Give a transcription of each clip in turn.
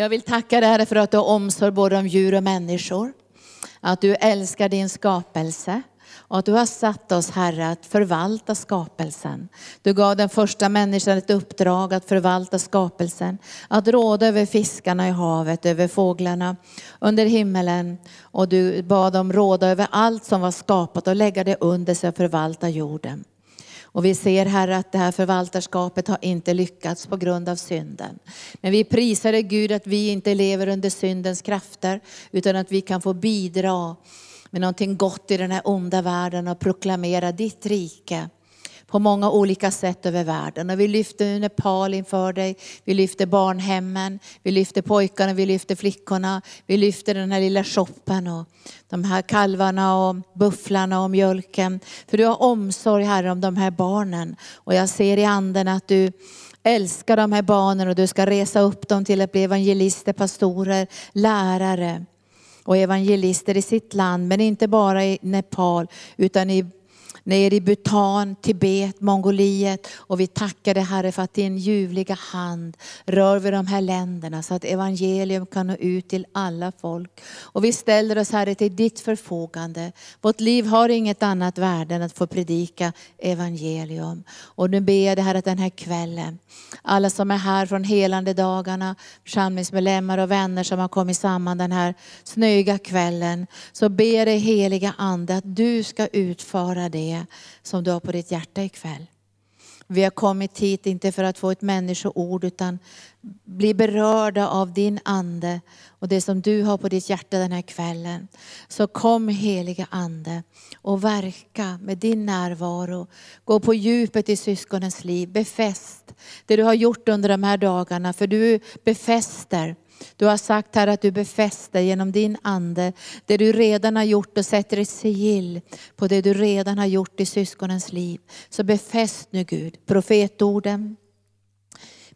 Jag vill tacka dig Herre för att du har omsorg både om djur och människor. Att du älskar din skapelse. Och att du har satt oss Herre att förvalta skapelsen. Du gav den första människan ett uppdrag att förvalta skapelsen. Att råda över fiskarna i havet, över fåglarna under himmelen. Och du bad dem råda över allt som var skapat och lägga det under sig och förvalta jorden. Och vi ser Herre att det här förvaltarskapet har inte lyckats på grund av synden. Men vi prisar dig Gud att vi inte lever under syndens krafter, utan att vi kan få bidra med någonting gott i den här onda världen och proklamera ditt rike på många olika sätt över världen. Och vi lyfter Nepal inför dig, vi lyfter barnhemmen, vi lyfter pojkarna, vi lyfter flickorna, vi lyfter den här lilla shoppen och de här kalvarna och bufflarna och mjölken. För du har omsorg Herre om de här barnen. Och jag ser i anden att du älskar de här barnen och du ska resa upp dem till att bli evangelister, pastorer, lärare och evangelister i sitt land, men inte bara i Nepal utan i ner i Bhutan, Tibet, Mongoliet. Och vi tackar dig Herre för att din ljuvliga hand rör vid de här länderna så att evangelium kan nå ut till alla folk. Och vi ställer oss Herre till ditt förfogande. Vårt liv har inget annat värde än att få predika evangelium. Och nu ber jag dig Herre att den här kvällen, alla som är här från helande dagarna, församlingsmedlemmar och vänner som har kommit samman den här snöiga kvällen. Så ber jag dig heliga Ande att du ska utföra det som du har på ditt hjärta ikväll. Vi har kommit hit inte för att få ett människoord utan bli berörda av din ande och det som du har på ditt hjärta den här kvällen. Så kom heliga ande och verka med din närvaro. Gå på djupet i syskonens liv. Befäst det du har gjort under de här dagarna för du befäster du har sagt här att du befäster genom din ande det du redan har gjort och sätter ett sigill på det du redan har gjort i syskonens liv. Så befäst nu Gud profetorden,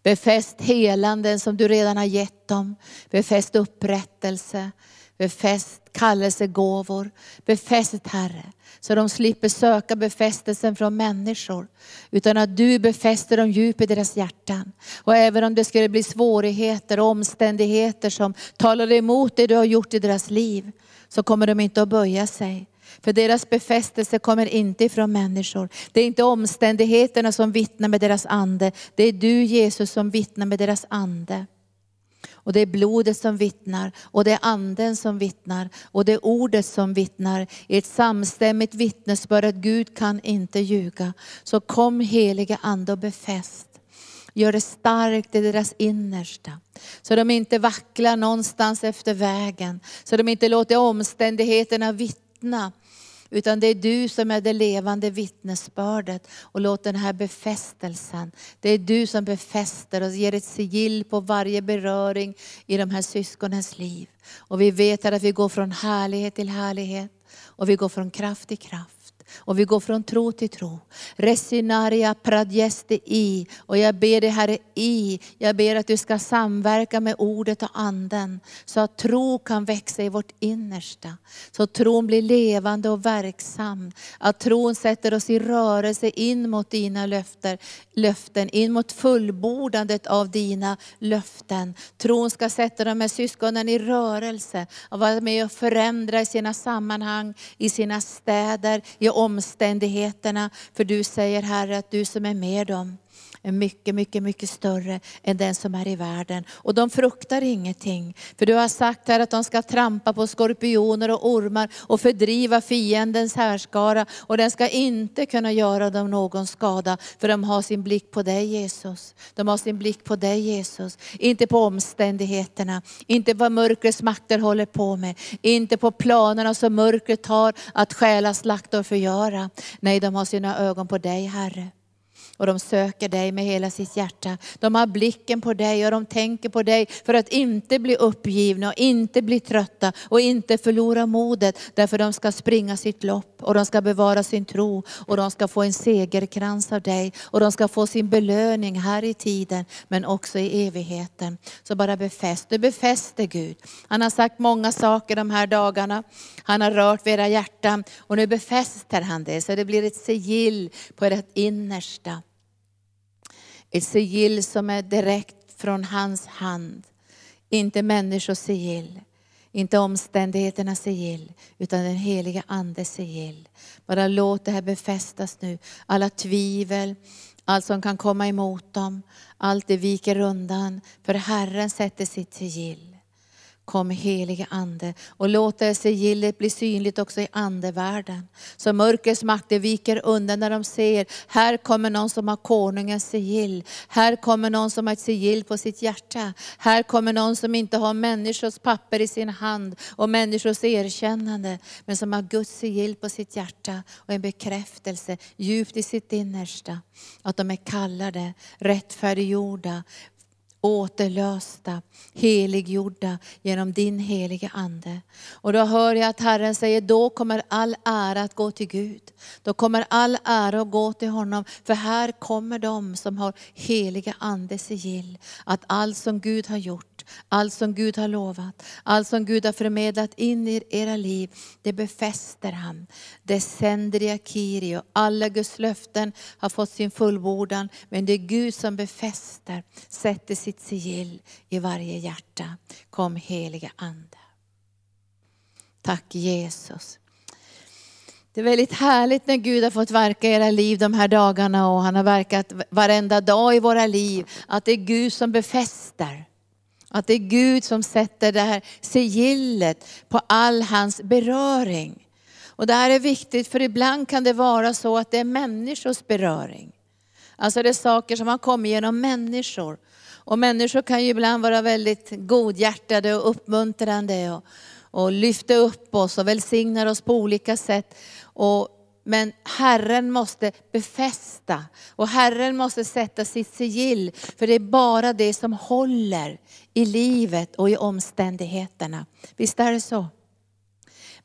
Befäst helanden som du redan har gett dem. Befäst upprättelse. Befäst kallelsegåvor. Befäst Herre, så de slipper söka befästelsen från människor. Utan att du befäster dem djupt i deras hjärtan. Och även om det skulle bli svårigheter och omständigheter som talar emot det du har gjort i deras liv, så kommer de inte att böja sig. För deras befästelse kommer inte ifrån människor. Det är inte omständigheterna som vittnar med deras ande. Det är du Jesus som vittnar med deras ande. Och det är blodet som vittnar och det är anden som vittnar och det är ordet som vittnar i ett samstämmigt vittnesbörd att Gud kan inte ljuga. Så kom heliga ande och befäst. Gör det starkt i deras innersta. Så de inte vacklar någonstans efter vägen. Så de inte låter omständigheterna vittna utan det är du som är det levande vittnesbördet. Och låt den här befästelsen, det är du som befäster och ger ett sigill på varje beröring i de här syskonens liv. Och vi vet att vi går från härlighet till härlighet och vi går från kraft till kraft. Och vi går från tro till tro. Resinaria pradjeste i. Och jag ber dig Herre i. Jag ber att du ska samverka med ordet och anden. Så att tro kan växa i vårt innersta. Så att tron blir levande och verksam. Att tron sätter oss i rörelse in mot dina löften. löften in mot fullbordandet av dina löften. Tron ska sätta de här syskonen i rörelse. Och vara med och förändra i sina sammanhang, i sina städer, i omständigheterna. För du säger Herre att du som är med dem är mycket, mycket, mycket större än den som är i världen. Och de fruktar ingenting. För du har sagt här att de ska trampa på skorpioner och ormar och fördriva fiendens härskara. Och den ska inte kunna göra dem någon skada. För de har sin blick på dig Jesus. De har sin blick på dig Jesus. Inte på omständigheterna, inte vad mörkrets makter håller på med. Inte på planerna som mörkret har att stjäla, slakta och förgöra. Nej, de har sina ögon på dig Herre. Och de söker dig med hela sitt hjärta. De har blicken på dig och de tänker på dig för att inte bli uppgivna och inte bli trötta och inte förlora modet. Därför de ska springa sitt lopp och de ska bevara sin tro och de ska få en segerkrans av dig och de ska få sin belöning här i tiden men också i evigheten. Så bara befäst, du befäster Gud. Han har sagt många saker de här dagarna. Han har rört vid era hjärtan och nu befäster han det så det blir ett sigill på ert innersta. Ett sigill som är direkt från hans hand. Inte människors sigill, inte omständigheternas sigill, utan den heliga Andes sigill. Bara låt det här befästas nu. Alla tvivel, allt som kan komma emot dem, allt det viker undan. För Herren sätter sitt sigill. Kom helige Ande och låt det sigillet bli synligt också i andevärlden. Så mörkrets makter viker undan när de ser, här kommer någon som har konungens sigill. Här kommer någon som har ett sigill på sitt hjärta. Här kommer någon som inte har människors papper i sin hand och människors erkännande. Men som har Guds sigill på sitt hjärta och en bekräftelse djupt i sitt innersta. Att de är kallade, rättfärdiggjorda, återlösta, heliggjorda genom din heliga Ande. Och då hör jag att Herren säger, då kommer all ära att gå till Gud. Då kommer all ära att gå till honom. För här kommer de som har heliga Andes sigill. Att allt som Gud har gjort allt som Gud har lovat, allt som Gud har förmedlat in i era liv, det befäster han. Det sänder i Akiri och alla Guds löften har fått sin fullbordan. Men det är Gud som befäster, sätter sitt sigill i varje hjärta. Kom heliga Ande. Tack Jesus. Det är väldigt härligt när Gud har fått verka i era liv de här dagarna och han har verkat varenda dag i våra liv. Att det är Gud som befäster. Att det är Gud som sätter det här sigillet på all hans beröring. Och det här är viktigt för ibland kan det vara så att det är människors beröring. Alltså det är saker som har kommit genom människor. Och människor kan ju ibland vara väldigt godhjärtade och uppmuntrande och, och lyfta upp oss och välsignar oss på olika sätt. Och men Herren måste befästa och Herren måste sätta sitt sigill. För det är bara det som håller i livet och i omständigheterna. Visst är det så?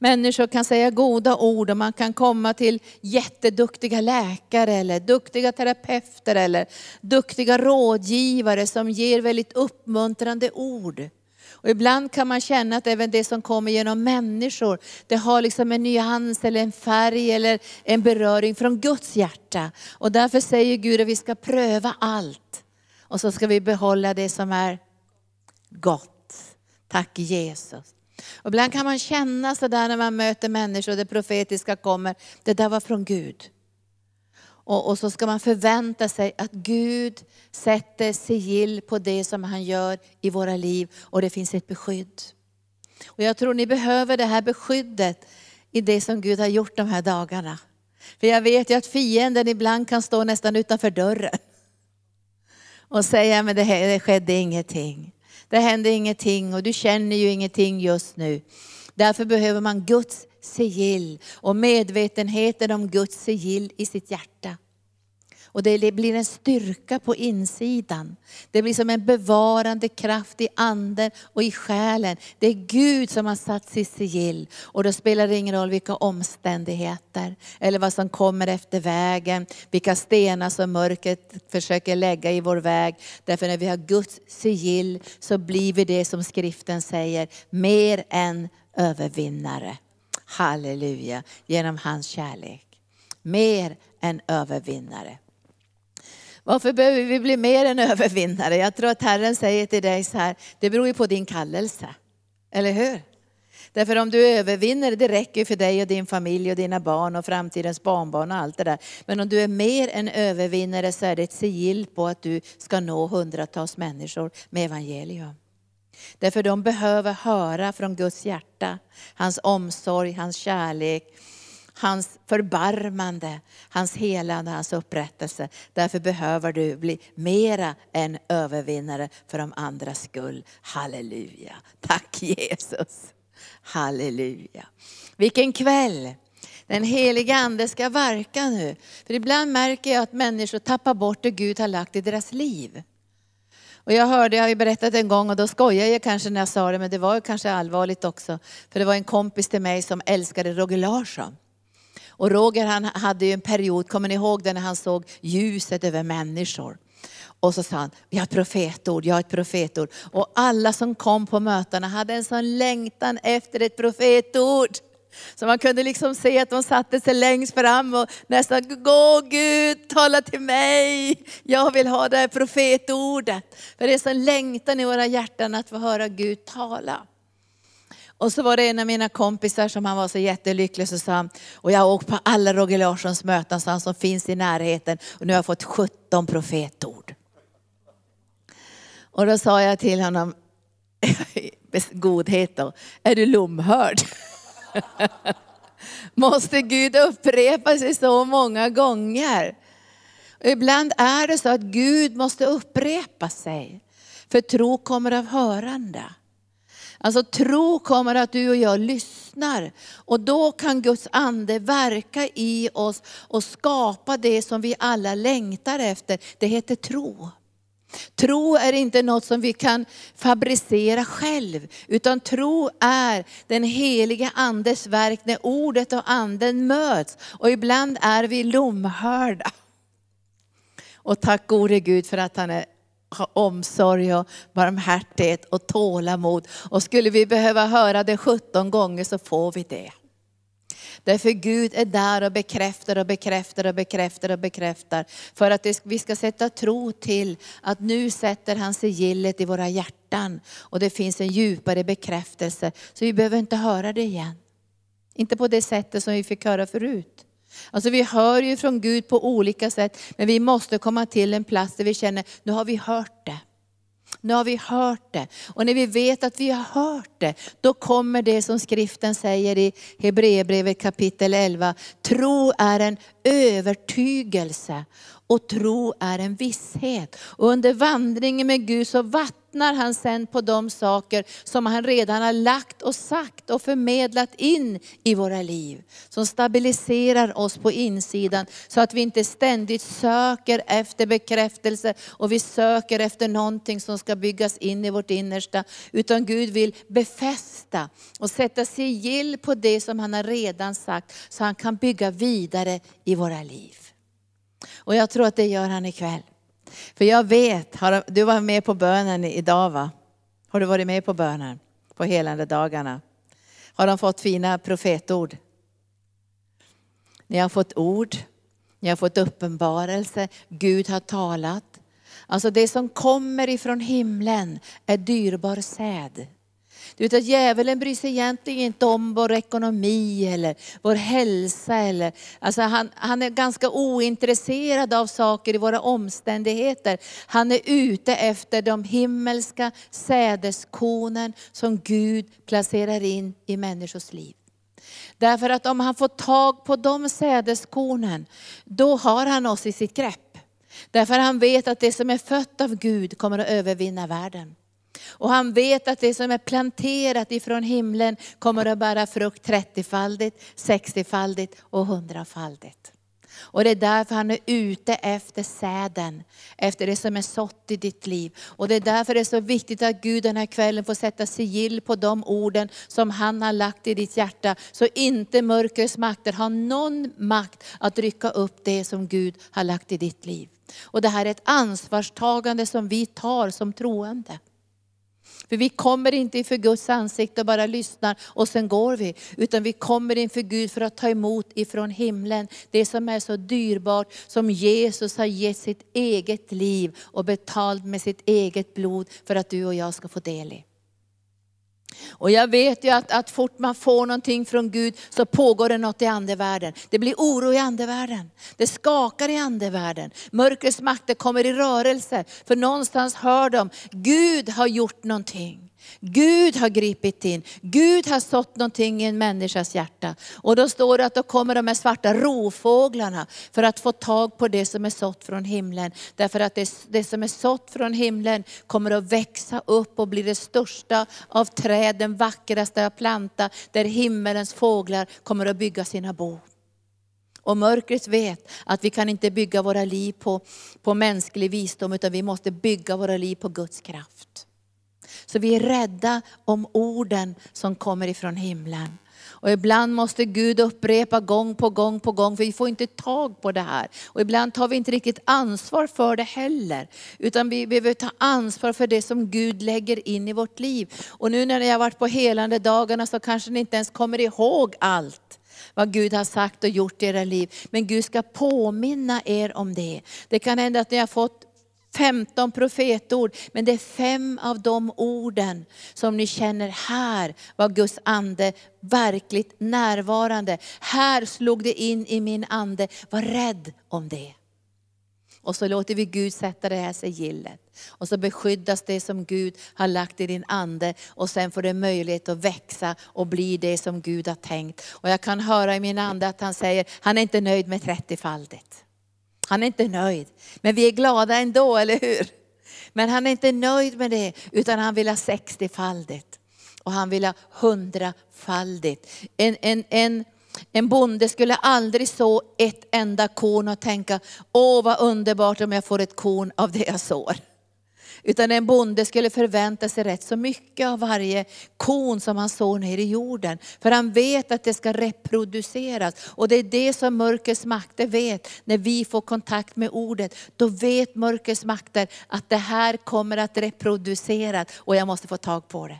Människor kan säga goda ord och man kan komma till jätteduktiga läkare eller duktiga terapeuter eller duktiga rådgivare som ger väldigt uppmuntrande ord. Och ibland kan man känna att även det som kommer genom människor, det har liksom en nyans eller en färg eller en beröring från Guds hjärta. Och därför säger Gud att vi ska pröva allt. Och så ska vi behålla det som är gott. Tack Jesus. Och ibland kan man känna sådär när man möter människor och det profetiska kommer, det där var från Gud. Och, och, så ska man förvänta sig att Gud sätter sigill på det som han gör i våra liv och det finns ett beskydd. Och jag tror ni behöver det här beskyddet i det som Gud har gjort de här dagarna. För jag vet ju att fienden ibland kan stå nästan utanför dörren och säga, men det, det skedde ingenting. Det händer ingenting och du känner ju ingenting just nu. Därför behöver man Guds sigill och medvetenheten om Guds sigill i sitt hjärta. Och det blir en styrka på insidan. Det blir som en bevarande kraft i anden och i själen. Det är Gud som har satt sitt sigill. Och då spelar det ingen roll vilka omständigheter eller vad som kommer efter vägen. Vilka stenar som mörkret försöker lägga i vår väg. Därför när vi har Guds sigill så blir vi det som skriften säger, mer än övervinnare. Halleluja, genom hans kärlek. Mer än övervinnare. Varför behöver vi bli mer än övervinnare? Jag tror att Herren säger till dig så här, det beror ju på din kallelse. Eller hur? Därför om du övervinner, det räcker för dig och din familj och dina barn och framtidens barnbarn och allt det där. Men om du är mer än övervinnare så är det ett sigill på att du ska nå hundratals människor med evangelium. Därför de behöver höra från Guds hjärta, hans omsorg, hans kärlek, hans förbarmande, hans helande, hans upprättelse. Därför behöver du bli mera än övervinnare för de andras skull. Halleluja. Tack Jesus. Halleluja. Vilken kväll. Den heliga ande ska verka nu. För ibland märker jag att människor tappar bort det Gud har lagt i deras liv. Och jag hörde, jag har ju berättat en gång och då skojade jag kanske när jag sa det, men det var kanske allvarligt också. För det var en kompis till mig som älskade Roger Larsson. Och Roger han hade ju en period, kommer ni ihåg det när han såg ljuset över människor? Och så sa han, vi har ett profetord, jag har ett profetord. Och alla som kom på mötena hade en sån längtan efter ett profetord. Så man kunde liksom se att de satte sig längst fram och nästan, gå Gud, tala till mig. Jag vill ha det här profetordet. För det är så längtan i våra hjärtan att få höra Gud tala. Och så var det en av mina kompisar som han var så jättelycklig, så sa han, och jag har åkt på alla Roger Larssons möten så han, som finns i närheten och nu har jag fått 17 profetord. Och då sa jag till honom, godhet då, är du lomhörd? Måste Gud upprepa sig så många gånger? Och ibland är det så att Gud måste upprepa sig. För tro kommer av hörande. Alltså tro kommer att du och jag lyssnar. Och då kan Guds ande verka i oss och skapa det som vi alla längtar efter. Det heter tro. Tro är inte något som vi kan fabricera själv, utan tro är den heliga andes verk när ordet och anden möts. Och ibland är vi lomhörda. Och tack gode Gud för att han är ha omsorg och barmhärtighet och tålamod. Och skulle vi behöva höra det 17 gånger så får vi det. Därför Gud är där och bekräftar och bekräftar och bekräftar och bekräftar. För att vi ska sätta tro till att nu sätter han sigillet i våra hjärtan. Och det finns en djupare bekräftelse. Så vi behöver inte höra det igen. Inte på det sättet som vi fick höra förut. Alltså vi hör ju från Gud på olika sätt, men vi måste komma till en plats där vi känner, nu har vi hört det. Nu har vi hört det. Och när vi vet att vi har hört det, då kommer det som skriften säger i Hebreerbrevet kapitel 11. Tro är en övertygelse och tro är en visshet. Och under vandringen med Gud så vattnar han sen på de saker som han redan har lagt och sagt och förmedlat in i våra liv. Som stabiliserar oss på insidan så att vi inte ständigt söker efter bekräftelse och vi söker efter någonting som ska byggas in i vårt innersta. Utan Gud vill befästa och sätta sigill på det som han har redan sagt så han kan bygga vidare i våra liv. Och jag tror att det gör han ikväll. För jag vet, du var med på bönen idag va? Har du varit med på bönen? På helande dagarna? Har de fått fina profetord? Ni har fått ord, ni har fått uppenbarelse, Gud har talat. Alltså det som kommer ifrån himlen är dyrbar säd. Du vet att djävulen bryr sig egentligen inte om vår ekonomi eller vår hälsa. Eller, alltså han, han är ganska ointresserad av saker i våra omständigheter. Han är ute efter de himmelska sädeskornen som Gud placerar in i människors liv. Därför att om han får tag på de sädeskornen, då har han oss i sitt grepp. Därför han vet att det som är fött av Gud kommer att övervinna världen. Och han vet att det som är planterat ifrån himlen kommer att bära frukt 30-faldigt, 60-faldigt och 100-faldigt. Och det är därför han är ute efter säden, efter det som är sått i ditt liv. Och det är därför det är så viktigt att Gud den här kvällen får sätta sigill på de orden som han har lagt i ditt hjärta. Så inte mörkrets makter har någon makt att rycka upp det som Gud har lagt i ditt liv. Och det här är ett ansvarstagande som vi tar som troende. För vi kommer inte inför Guds ansikte och bara lyssnar och sen går vi. Utan vi kommer inför Gud för att ta emot ifrån himlen det som är så dyrbart, som Jesus har gett sitt eget liv och betalt med sitt eget blod för att du och jag ska få del i. Och jag vet ju att, att fort man får någonting från Gud så pågår det något i andevärlden. Det blir oro i andevärlden. Det skakar i andevärlden. Mörkrets makter kommer i rörelse. För någonstans hör de, Gud har gjort någonting. Gud har gripit in. Gud har sått någonting i en människas hjärta. Och då står det att då kommer de här svarta rovfåglarna för att få tag på det som är sått från himlen. Därför att det, det som är sått från himlen kommer att växa upp och bli det största av träd, den vackraste av planta, där himmelens fåglar kommer att bygga sina bo. Och mörkret vet att vi kan inte bygga våra liv på, på mänsklig visdom, utan vi måste bygga våra liv på Guds kraft. Så vi är rädda om orden som kommer ifrån himlen. Och ibland måste Gud upprepa gång på gång på gång, för vi får inte tag på det här. Och ibland tar vi inte riktigt ansvar för det heller. Utan vi behöver ta ansvar för det som Gud lägger in i vårt liv. Och nu när ni har varit på helande dagarna så kanske ni inte ens kommer ihåg allt vad Gud har sagt och gjort i era liv. Men Gud ska påminna er om det. Det kan hända att ni har fått 15 profetord, men det är fem av de orden som ni känner, här var Guds ande verkligt närvarande. Här slog det in i min ande, var rädd om det. Och så låter vi Gud sätta det här sigillet. Och så beskyddas det som Gud har lagt i din ande och sen får det möjlighet att växa och bli det som Gud har tänkt. Och jag kan höra i min ande att han säger, han är inte nöjd med 30-faldigt. Han är inte nöjd. Men vi är glada ändå, eller hur? Men han är inte nöjd med det, utan han vill ha 60-faldigt. Och han vill ha hundrafaldigt. En, en, en, en bonde skulle aldrig så ett enda korn och tänka, åh vad underbart om jag får ett korn av det jag sår. Utan en bonde skulle förvänta sig rätt så mycket av varje kon som han sår ner i jorden. För han vet att det ska reproduceras. Och det är det som mörkrets makter vet. När vi får kontakt med ordet, då vet mörkrets makter att det här kommer att reproduceras och jag måste få tag på det.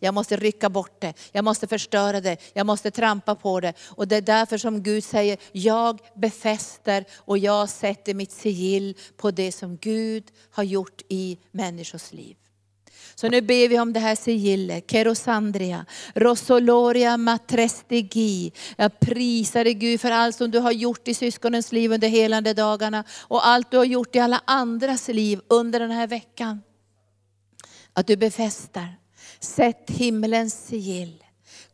Jag måste rycka bort det, jag måste förstöra det, jag måste trampa på det. Och det är därför som Gud säger, jag befäster och jag sätter mitt sigill på det som Gud har gjort i människors liv. Så nu ber vi om det här sigillet, Kerosandria, rosoloria matrestigi. Jag prisar dig Gud för allt som du har gjort i syskonens liv under helande dagarna och allt du har gjort i alla andras liv under den här veckan. Att du befäster. Sätt himlens sigill.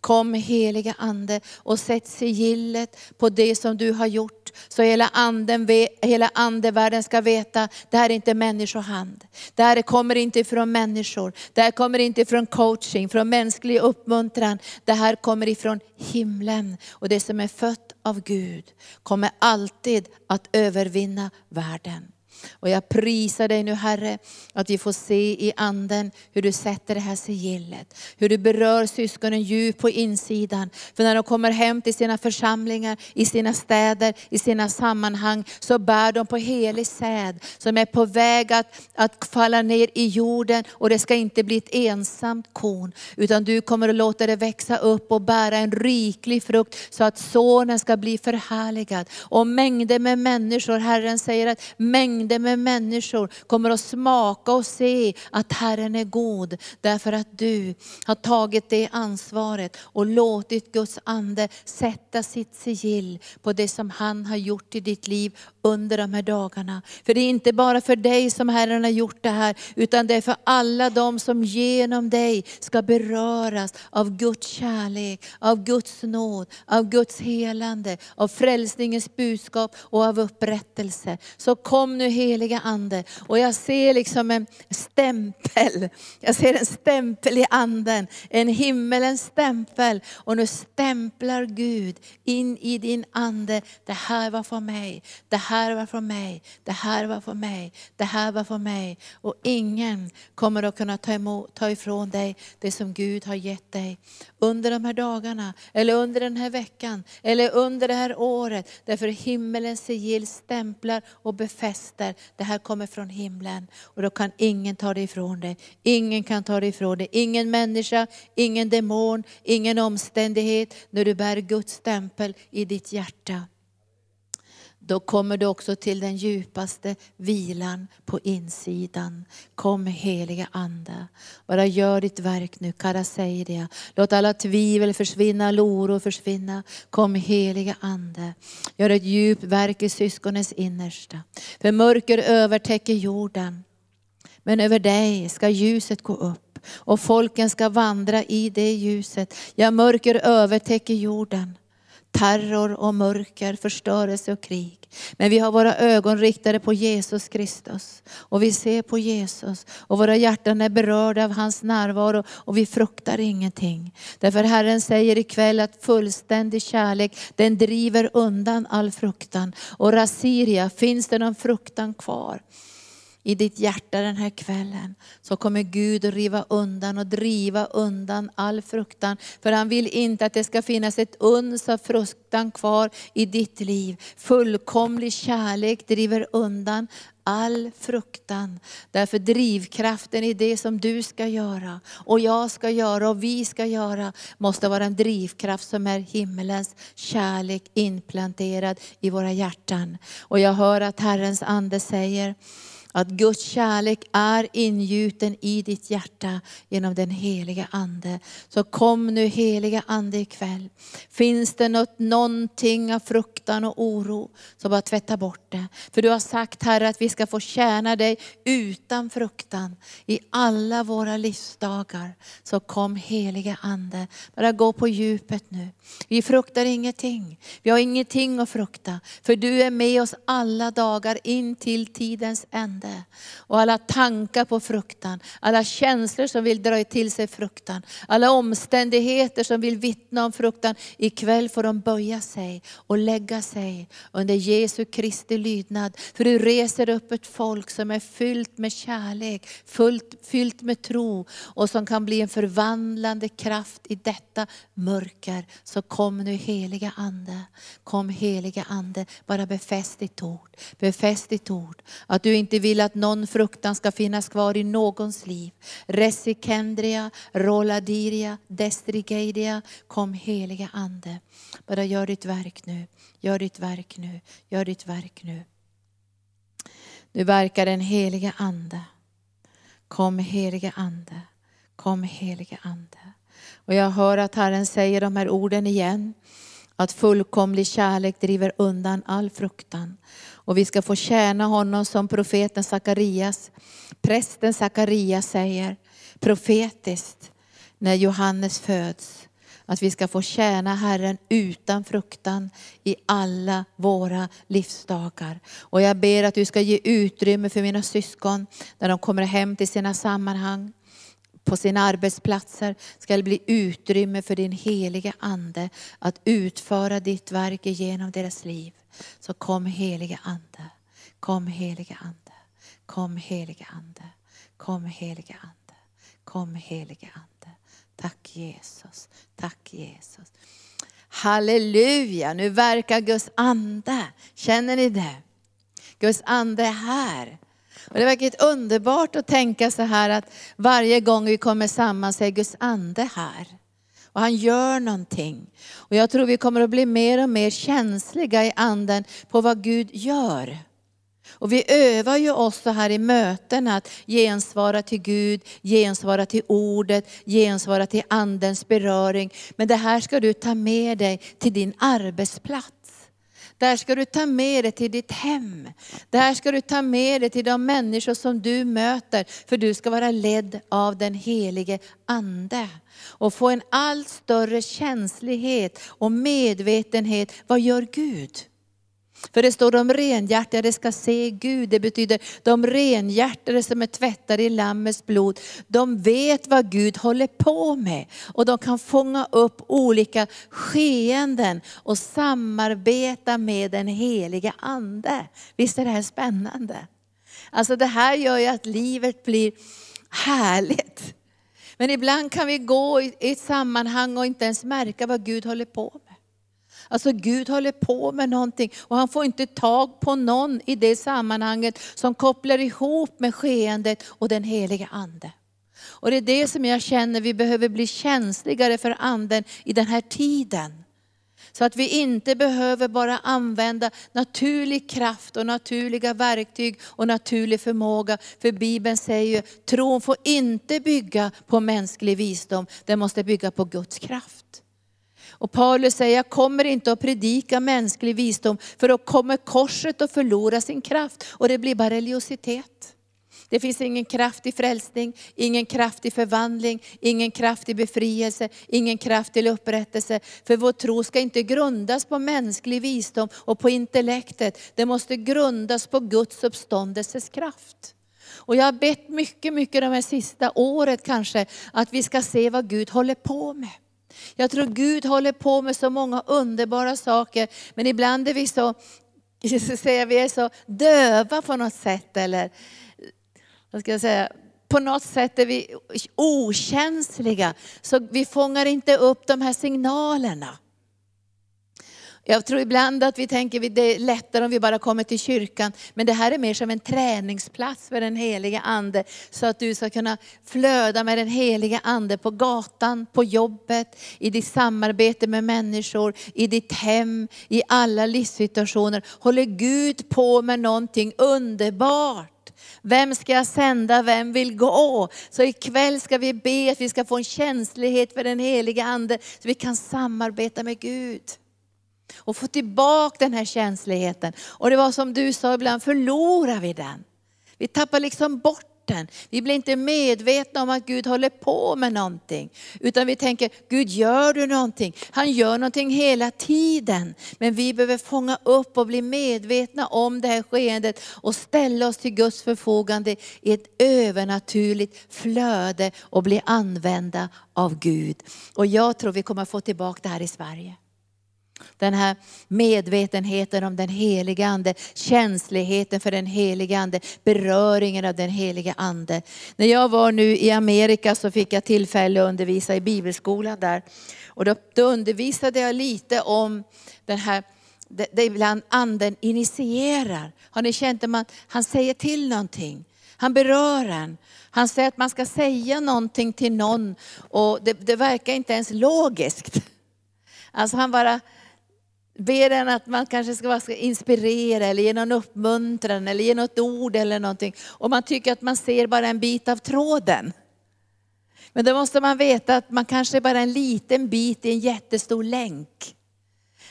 Kom heliga ande och sätt sigillet på det som du har gjort. Så hela, anden, hela andevärlden ska veta, det här är inte människohand. Det här kommer inte från människor. Det här kommer inte från coaching, från mänsklig uppmuntran. Det här kommer ifrån himlen. Och det som är fött av Gud kommer alltid att övervinna världen. Och jag prisar dig nu Herre, att vi får se i anden hur du sätter det här sigillet. Hur du berör syskonen djupt på insidan. För när de kommer hem till sina församlingar, i sina städer, i sina sammanhang, så bär de på helig säd som är på väg att, att falla ner i jorden. Och det ska inte bli ett ensamt korn, utan du kommer att låta det växa upp och bära en riklig frukt så att sonen ska bli förhärligad. Och mängder med människor, Herren säger att mängder mängder med människor kommer att smaka och se att Herren är god. Därför att du har tagit det ansvaret och låtit Guds ande sätta sitt sigill på det som han har gjort i ditt liv under de här dagarna. För det är inte bara för dig som Herren har gjort det här, utan det är för alla de som genom dig ska beröras av Guds kärlek, av Guds nåd, av Guds helande, av frälsningens budskap och av upprättelse. Så kom nu heliga Ande. Och jag ser liksom en stämpel. Jag ser en stämpel i anden. En himmelens stämpel. Och nu stämplar Gud in i din ande. Det här var för mig. Det här var för mig. Det här var för mig. Det här var för mig. Och ingen kommer att kunna ta, emot, ta ifrån dig det som Gud har gett dig. Under de här dagarna, eller under den här veckan, eller under det här året. Därför himmelens sigill stämplar och befäster det här kommer från himlen och då kan ingen ta det ifrån dig. Ingen kan ta det ifrån dig. Ingen människa, ingen demon, ingen omständighet. När du bär Guds stämpel i ditt hjärta då kommer du också till den djupaste vilan på insidan. Kom heliga Ande. Bara gör ditt verk nu, Kara säger det. Låt alla tvivel försvinna, oro försvinna. Kom heliga Ande. Gör ett djupt verk i syskonens innersta. För mörker övertäcker jorden. Men över dig ska ljuset gå upp och folken ska vandra i det ljuset. Ja, mörker övertäcker jorden terror och mörker, förstörelse och krig. Men vi har våra ögon riktade på Jesus Kristus. Och vi ser på Jesus. Och våra hjärtan är berörda av hans närvaro och vi fruktar ingenting. Därför Herren säger ikväll att fullständig kärlek, den driver undan all fruktan. Och Rasiria, finns det någon fruktan kvar? I ditt hjärta den här kvällen så kommer Gud att riva undan och driva undan all fruktan. För han vill inte att det ska finnas ett uns av fruktan kvar i ditt liv. Fullkomlig kärlek driver undan all fruktan. Därför drivkraften i det som du ska göra och jag ska göra och vi ska göra måste vara en drivkraft som är himmelens kärlek inplanterad i våra hjärtan. Och jag hör att Herrens ande säger att Guds kärlek är ingjuten i ditt hjärta genom den heliga Ande. Så kom nu heliga Ande ikväll. Finns det något, någonting av fruktan och oro, så bara tvätta bort det. För du har sagt Herre att vi ska få tjäna dig utan fruktan i alla våra livsdagar. Så kom heliga Ande, bara gå på djupet nu. Vi fruktar ingenting. Vi har ingenting att frukta. För du är med oss alla dagar in till tidens ände ande. Och alla tankar på fruktan, alla känslor som vill dra till sig fruktan, alla omständigheter som vill vittna om fruktan. Ikväll får de böja sig och lägga sig under Jesu Kristi lydnad. För du reser upp ett folk som är fyllt med kärlek, fullt, fyllt med tro och som kan bli en förvandlande kraft i detta mörker. Så kom nu heliga Ande, kom heliga Ande, bara befäst ditt ord. Befäst ditt ord. Att du inte vill att någon fruktan ska finnas kvar i någons liv. Resikendria, roladiria, destrigeidia. Kom heliga Ande. Bara gör ditt verk nu. Gör ditt verk nu. Gör ditt verk nu. Nu verkar den heliga Ande. Kom heliga Ande. Kom heliga Ande. Och jag hör att Herren säger de här orden igen. Att fullkomlig kärlek driver undan all fruktan. Och vi ska få tjäna honom som profeten Sakarias, prästen Sakarias säger, profetiskt när Johannes föds. Att vi ska få tjäna Herren utan fruktan i alla våra livsdagar. Och jag ber att du ska ge utrymme för mina syskon när de kommer hem till sina sammanhang på sina arbetsplatser ska det bli utrymme för din heliga Ande att utföra ditt verk genom deras liv. Så kom heliga Ande, kom heliga Ande, kom heliga Ande, kom heliga Ande, kom heliga Ande. Tack Jesus, tack Jesus. Halleluja, nu verkar Guds ande. Känner ni det? Guds ande är här. Och det verkar underbart att tänka så här att varje gång vi kommer samman så är Guds ande här. Och han gör någonting. Och jag tror vi kommer att bli mer och mer känsliga i anden på vad Gud gör. Och vi övar ju oss så här i möten att gensvara till Gud, gensvara till ordet, gensvara till andens beröring. Men det här ska du ta med dig till din arbetsplats. Där ska du ta med dig till ditt hem. Där ska du ta med dig till de människor som du möter. För du ska vara ledd av den helige Ande. Och få en allt större känslighet och medvetenhet. Vad gör Gud? För det står de renhjärtade ska se Gud. Det betyder de renhjärtade som är tvättade i Lammets blod. De vet vad Gud håller på med. Och de kan fånga upp olika skeenden och samarbeta med den heliga Ande. Visst är det här spännande? Alltså det här gör ju att livet blir härligt. Men ibland kan vi gå i ett sammanhang och inte ens märka vad Gud håller på med. Alltså Gud håller på med någonting och han får inte tag på någon i det sammanhanget som kopplar ihop med skeendet och den heliga Ande. Och det är det som jag känner vi behöver bli känsligare för anden i den här tiden. Så att vi inte behöver bara använda naturlig kraft och naturliga verktyg och naturlig förmåga. För Bibeln säger ju, tron får inte bygga på mänsklig visdom, den måste bygga på Guds kraft. Och Paulus säger, jag kommer inte att predika mänsklig visdom, för då kommer korset att förlora sin kraft och det blir bara religiositet. Det finns ingen kraft i frälsning, ingen kraft i förvandling, ingen kraft i befrielse, ingen kraft till upprättelse. För vår tro ska inte grundas på mänsklig visdom och på intellektet. Det måste grundas på Guds uppståndelses kraft. Och jag har bett mycket, mycket de här sista året kanske, att vi ska se vad Gud håller på med. Jag tror Gud håller på med så många underbara saker, men ibland är vi så, säga, vi är så döva på något sätt. Eller vad ska jag säga, på något sätt är vi okänsliga. Så vi fångar inte upp de här signalerna. Jag tror ibland att vi tänker att det är lättare om vi bara kommer till kyrkan. Men det här är mer som en träningsplats för den heliga Ande. Så att du ska kunna flöda med den heliga Ande på gatan, på jobbet, i ditt samarbete med människor, i ditt hem, i alla livssituationer. Håller Gud på med någonting underbart. Vem ska jag sända? Vem vill gå? Så ikväll ska vi be att vi ska få en känslighet för den heliga Ande, så vi kan samarbeta med Gud. Och få tillbaka den här känsligheten. Och det var som du sa, ibland förlorar vi den. Vi tappar liksom bort den. Vi blir inte medvetna om att Gud håller på med någonting. Utan vi tänker, Gud gör du någonting? Han gör någonting hela tiden. Men vi behöver fånga upp och bli medvetna om det här skeendet och ställa oss till Guds förfogande i ett övernaturligt flöde och bli använda av Gud. Och jag tror vi kommer få tillbaka det här i Sverige. Den här medvetenheten om den heliga Ande, känsligheten för den heliga Ande, beröringen av den heliga Ande. När jag var nu i Amerika så fick jag tillfälle att undervisa i bibelskolan där. Och då, då undervisade jag lite om den här det, det ibland anden initierar. Har ni känt att han säger till någonting? Han berör en. Han säger att man ska säga någonting till någon och det, det verkar inte ens logiskt. Alltså han bara ber den att man kanske ska inspirera eller ge någon uppmuntran eller ge något ord eller någonting. Och man tycker att man ser bara en bit av tråden. Men då måste man veta att man kanske bara är en liten bit i en jättestor länk.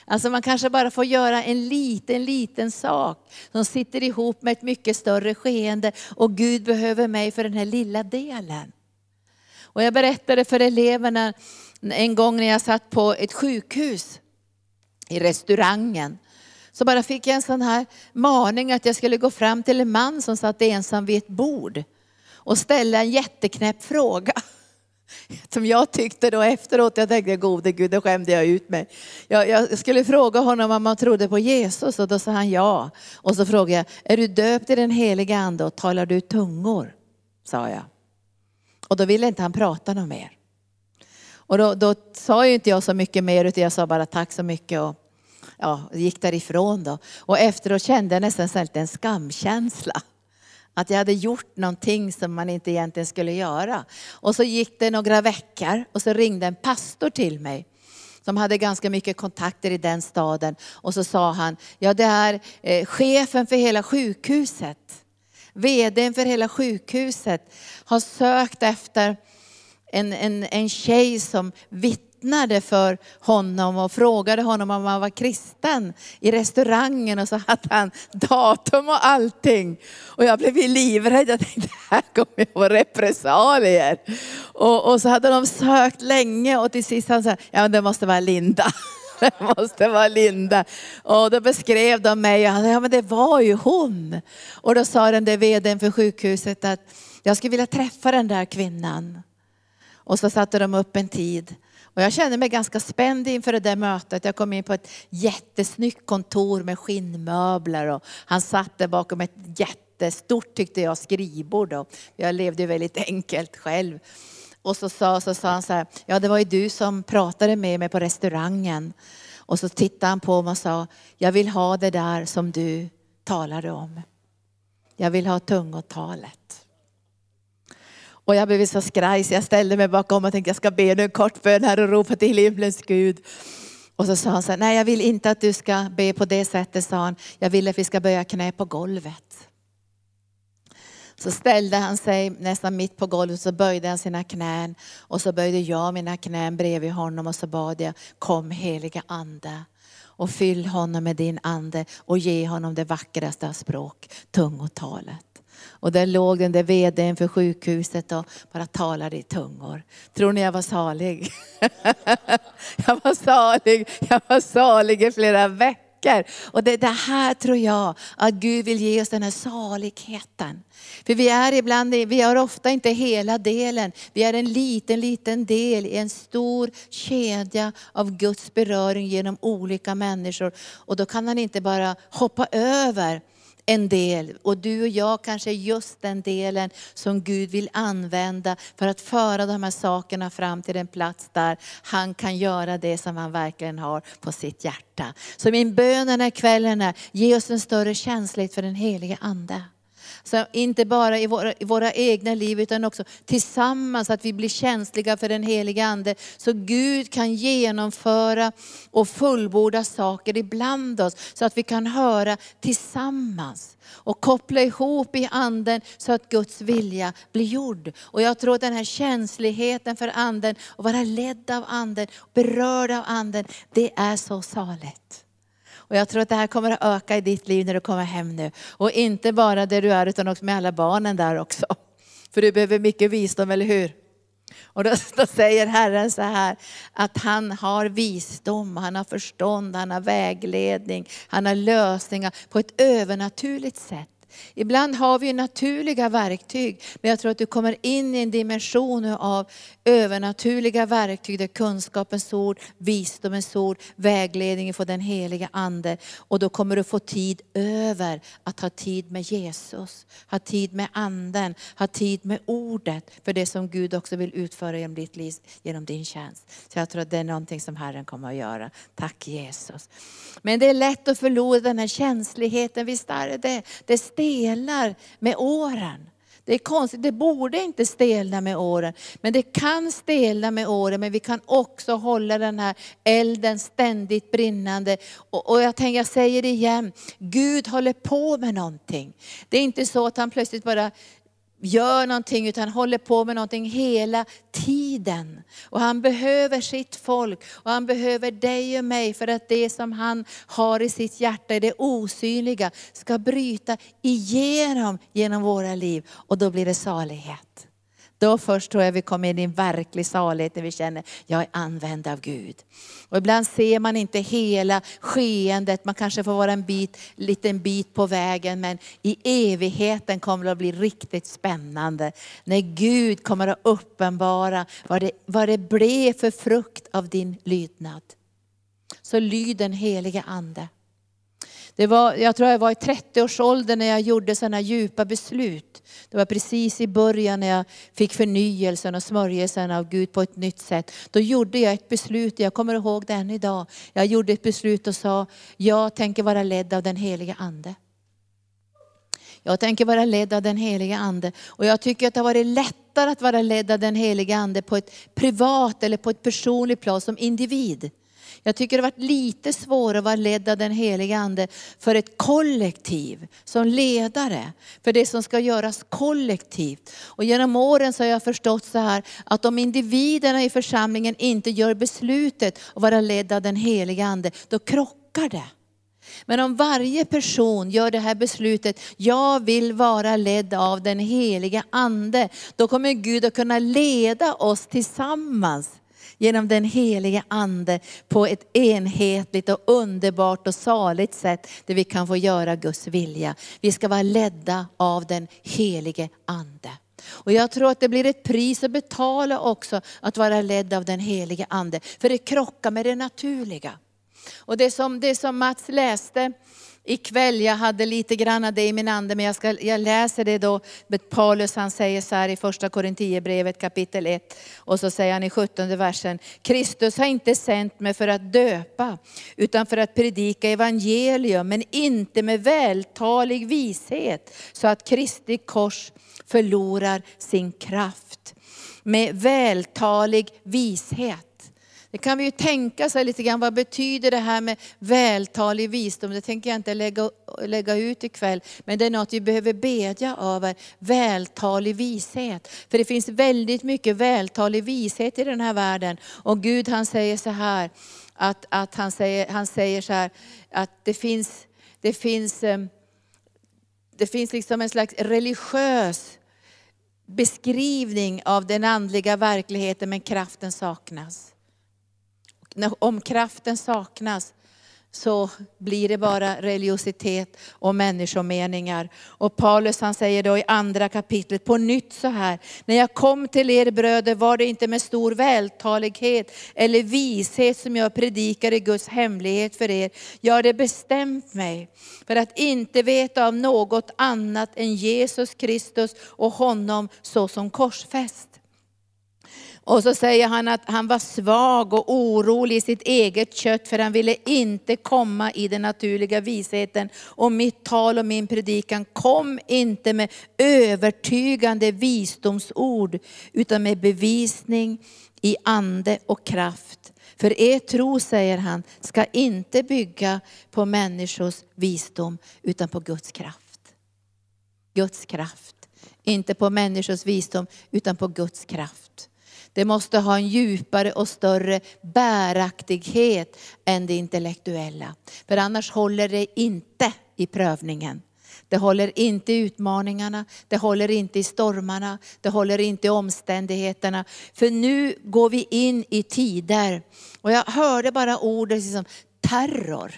Alltså man kanske bara får göra en liten, liten sak som sitter ihop med ett mycket större skeende. Och Gud behöver mig för den här lilla delen. Och jag berättade för eleverna en gång när jag satt på ett sjukhus i restaurangen. Så bara fick jag en sån här maning att jag skulle gå fram till en man som satt ensam vid ett bord och ställa en jätteknäpp fråga. Som jag tyckte då efteråt, jag tänkte gode gud, då skämde jag ut mig. Jag, jag, skulle fråga honom om han trodde på Jesus och då sa han ja. Och så frågade jag, är du döpt i den heliga ande och talar du tungor? Sa jag. Och då ville inte han prata något mer. Och då, då sa ju inte jag så mycket mer utan jag sa bara tack så mycket och ja, gick därifrån då. Och efteråt kände jag nästan lite en skamkänsla. Att jag hade gjort någonting som man inte egentligen skulle göra. Och så gick det några veckor och så ringde en pastor till mig som hade ganska mycket kontakter i den staden. Och så sa han, ja det är eh, chefen för hela sjukhuset, vdn för hela sjukhuset har sökt efter en, en, en tjej som vittnade för honom och frågade honom om han var kristen i restaurangen och så hade han datum och allting. Och jag blev livrädd, jag tänkte här kommer jag få repressalier. Och, och så hade de sökt länge och till sist han sa, ja det måste vara Linda. Det måste vara Linda. Och då beskrev de mig och han sa, ja men det var ju hon. Och då sa den där vdn för sjukhuset att jag skulle vilja träffa den där kvinnan. Och så satte de upp en tid. Och jag kände mig ganska spänd inför det där mötet. Jag kom in på ett jättesnyggt kontor med skinnmöbler och han satt där bakom ett jättestort, tyckte jag, skrivbord. Och jag levde väldigt enkelt själv. Och så sa, så sa han så här, ja det var ju du som pratade med mig på restaurangen. Och så tittade han på mig och sa, jag vill ha det där som du talade om. Jag vill ha tungotalet. Och jag blev så skraj så jag ställde mig bakom och tänkte jag ska be nu en kort bön här och ropa till himlens Gud. Och så sa han så här, nej jag vill inte att du ska be på det sättet sa han. Jag vill att vi ska böja knä på golvet. Så ställde han sig nästan mitt på golvet så böjde han sina knän. Och så böjde jag mina knän bredvid honom och så bad jag, kom heliga ande och fyll honom med din ande och ge honom det vackraste av språk, tungotalet. Och där låg den där vdn för sjukhuset och bara talade i tungor. Tror ni jag var salig? jag var salig, jag var salig i flera veckor. Och det det här tror jag, att Gud vill ge oss den här saligheten. För vi är ibland, vi har ofta inte hela delen. Vi är en liten, liten del i en stor kedja av Guds beröring genom olika människor. Och då kan han inte bara hoppa över en del. Och du och jag kanske är just den delen som Gud vill använda för att föra de här sakerna fram till den plats där han kan göra det som han verkligen har på sitt hjärta. Så min bön den här kvällen är, ge oss en större känslighet för den helige Ande. Så inte bara i våra, i våra egna liv utan också tillsammans, att vi blir känsliga för den heliga Ande. Så Gud kan genomföra och fullborda saker ibland oss, så att vi kan höra tillsammans. Och koppla ihop i anden så att Guds vilja blir gjord. Och jag tror att den här känsligheten för anden, och vara ledd av anden, berörd av anden, det är så saligt. Och jag tror att det här kommer att öka i ditt liv när du kommer hem nu. Och inte bara där du är utan också med alla barnen där också. För du behöver mycket visdom, eller hur? Och då, då, säger Herren så här, att han har visdom, han har förstånd, han har vägledning, han har lösningar på ett övernaturligt sätt. Ibland har vi naturliga verktyg, men jag tror att du kommer in i en dimension av övernaturliga verktyg, där kunskapens ord, visdomens ord, vägledningen från den heliga Ande. Och då kommer du få tid över att ha tid med Jesus, ha tid med Anden, ha tid med ordet, för det som Gud också vill utföra genom ditt liv, genom din tjänst. Så jag tror att det är någonting som Herren kommer att göra. Tack Jesus. Men det är lätt att förlora den här känsligheten, visst är det det? Det stelnar med åren. Det är konstigt, det borde inte stelna med åren. Men det kan stelna med åren, men vi kan också hålla den här elden ständigt brinnande. Och, och jag tänker, jag säger det igen, Gud håller på med någonting. Det är inte så att han plötsligt bara gör någonting, utan håller på med någonting hela tiden. Och han behöver sitt folk och han behöver dig och mig för att det som han har i sitt hjärta, det osynliga, ska bryta igenom genom våra liv. Och då blir det salighet. Då först tror jag vi kommer in i en verklig salighet när vi känner, att jag är använd av Gud. Och ibland ser man inte hela skeendet, man kanske får vara en bit, liten bit på vägen, men i evigheten kommer det att bli riktigt spännande. När Gud kommer att uppenbara vad det, vad det blev för frukt av din lydnad. Så lyd den helige Ande. Det var, jag tror jag var i 30-årsåldern när jag gjorde sådana djupa beslut. Det var precis i början när jag fick förnyelsen och smörjelsen av Gud på ett nytt sätt. Då gjorde jag ett beslut, jag kommer ihåg det än idag. Jag gjorde ett beslut och sa, jag tänker vara ledd av den heliga Ande. Jag tänker vara ledd av den heliga Ande. Och jag tycker att det har varit lättare att vara ledd av den heliga Ande på ett privat eller på ett personligt plan som individ. Jag tycker det har varit lite svårare att vara ledd av den heliga Ande för ett kollektiv, som ledare. För det som ska göras kollektivt. Och genom åren så har jag förstått så här, att om individerna i församlingen inte gör beslutet att vara ledd av den heliga Ande, då krockar det. Men om varje person gör det här beslutet, jag vill vara ledd av den heliga Ande, då kommer Gud att kunna leda oss tillsammans genom den helige Ande på ett enhetligt och underbart och saligt sätt där vi kan få göra Guds vilja. Vi ska vara ledda av den helige Ande. Och jag tror att det blir ett pris att betala också att vara ledd av den helige Ande. För det krockar med det naturliga. Och det som, det som Mats läste ikväll, jag hade lite grann av det i min ande, men jag, ska, jag läser det då. Paulus han säger så här i första Korinthierbrevet kapitel 1, och så säger han i 17 versen, Kristus har inte sänt mig för att döpa, utan för att predika evangelium, men inte med vältalig vishet, så att Kristi kors förlorar sin kraft. Med vältalig vishet. Det kan vi ju tänka sig lite grann, vad betyder det här med vältalig visdom? Det tänker jag inte lägga, lägga ut ikväll, men det är något vi behöver bedja över. Vältalig vishet. För det finns väldigt mycket vältalig vishet i den här världen. Och Gud han säger så här, att, att han, säger, han säger så här, att det finns, det finns, eh, det finns liksom en slags religiös beskrivning av den andliga verkligheten, men kraften saknas om kraften saknas så blir det bara religiositet och människomeningar. Och Paulus han säger då i andra kapitlet på nytt så här, när jag kom till er bröder var det inte med stor vältalighet eller vishet som jag predikade Guds hemlighet för er. Jag hade bestämt mig för att inte veta av något annat än Jesus Kristus och honom såsom korsfäst. Och så säger han att han var svag och orolig i sitt eget kött för han ville inte komma i den naturliga visheten. Och mitt tal och min predikan kom inte med övertygande visdomsord utan med bevisning i ande och kraft. För er tro, säger han, ska inte bygga på människors visdom utan på Guds kraft. Guds kraft. Inte på människors visdom utan på Guds kraft. Det måste ha en djupare och större bäraktighet än det intellektuella. För annars håller det inte i prövningen. Det håller inte i utmaningarna, det håller inte i stormarna, det håller inte i omständigheterna. För nu går vi in i tider, och jag hörde bara ordet liksom, terror.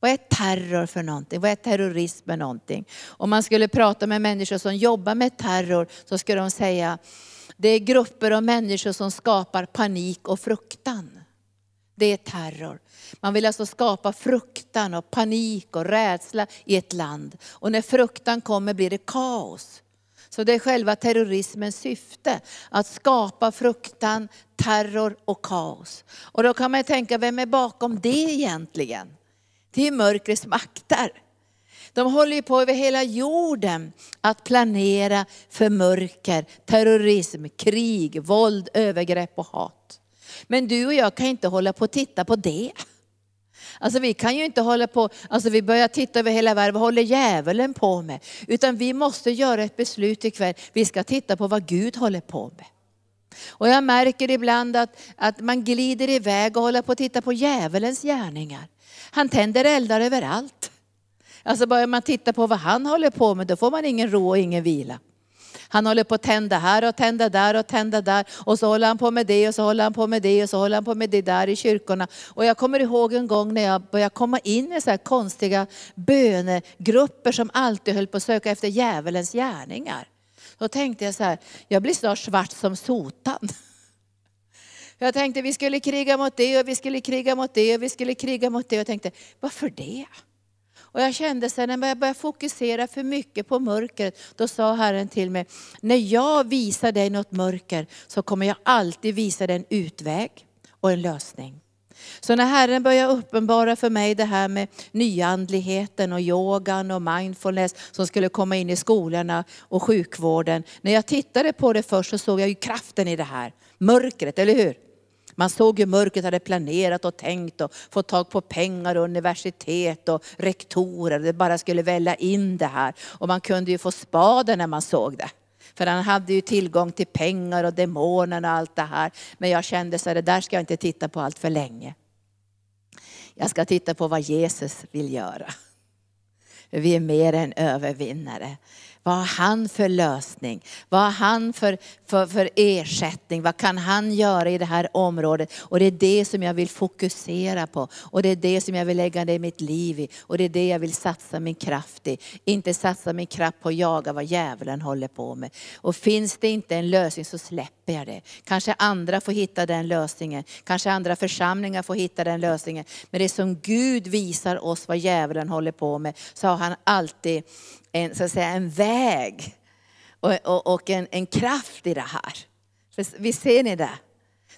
Vad är terror för någonting? Vad är terrorism för någonting? Om man skulle prata med människor som jobbar med terror så skulle de säga, det är grupper av människor som skapar panik och fruktan. Det är terror. Man vill alltså skapa fruktan och panik och rädsla i ett land. Och när fruktan kommer blir det kaos. Så det är själva terrorismens syfte, att skapa fruktan, terror och kaos. Och då kan man tänka, vem är bakom det egentligen? Det är mörkrets makter. De håller ju på över hela jorden att planera för mörker, terrorism, krig, våld, övergrepp och hat. Men du och jag kan inte hålla på och titta på det. Alltså vi kan ju inte hålla på, alltså vi börjar titta över hela världen, vad håller djävulen på med? Utan vi måste göra ett beslut ikväll, vi ska titta på vad Gud håller på med. Och jag märker ibland att, att man glider iväg och håller på att titta på djävulens gärningar. Han tänder eldar överallt. Alltså börjar man titta på vad han håller på med, då får man ingen ro och ingen vila. Han håller på att tända här och tända där och tända där. Och så håller han på med det och så håller han på med det och så håller han på med det där i kyrkorna. Och jag kommer ihåg en gång när jag började komma in i så här konstiga bönegrupper som alltid höll på att söka efter djävulens gärningar. Då tänkte jag så här, jag blir snart svart som sotan. Jag tänkte vi skulle kriga mot det och vi skulle kriga mot det och vi skulle kriga mot det. Och jag tänkte, varför det? Och jag kände sen när jag började fokusera för mycket på mörkret, då sa Herren till mig, när jag visar dig något mörker så kommer jag alltid visa dig en utväg och en lösning. Så när Herren började uppenbara för mig det här med nyandligheten och yogan och mindfulness som skulle komma in i skolorna och sjukvården. När jag tittade på det först så såg jag ju kraften i det här. Mörkret, eller hur? Man såg hur mörkret hade planerat och tänkt och fått tag på pengar och universitet och rektorer. Det bara skulle välla in det här. Och man kunde ju få spaden när man såg det. För han hade ju tillgång till pengar och demonerna och allt det här. Men jag kände så här, det där ska jag inte titta på allt för länge. Jag ska titta på vad Jesus vill göra. Vi är mer än övervinnare. Vad har han för lösning? Vad har han för, för, för ersättning? Vad kan han göra i det här området? Och det är det som jag vill fokusera på. Och det är det som jag vill lägga ner mitt liv i. Och det är det jag vill satsa min kraft i. Inte satsa min kraft på att jaga vad djävulen håller på med. Och finns det inte en lösning så släpper jag det. Kanske andra får hitta den lösningen. Kanske andra församlingar får hitta den lösningen. Men det som Gud visar oss vad djävulen håller på med, så har han alltid en, så att säga, en väg och, och, och en, en kraft i det här. Visst ser ni det?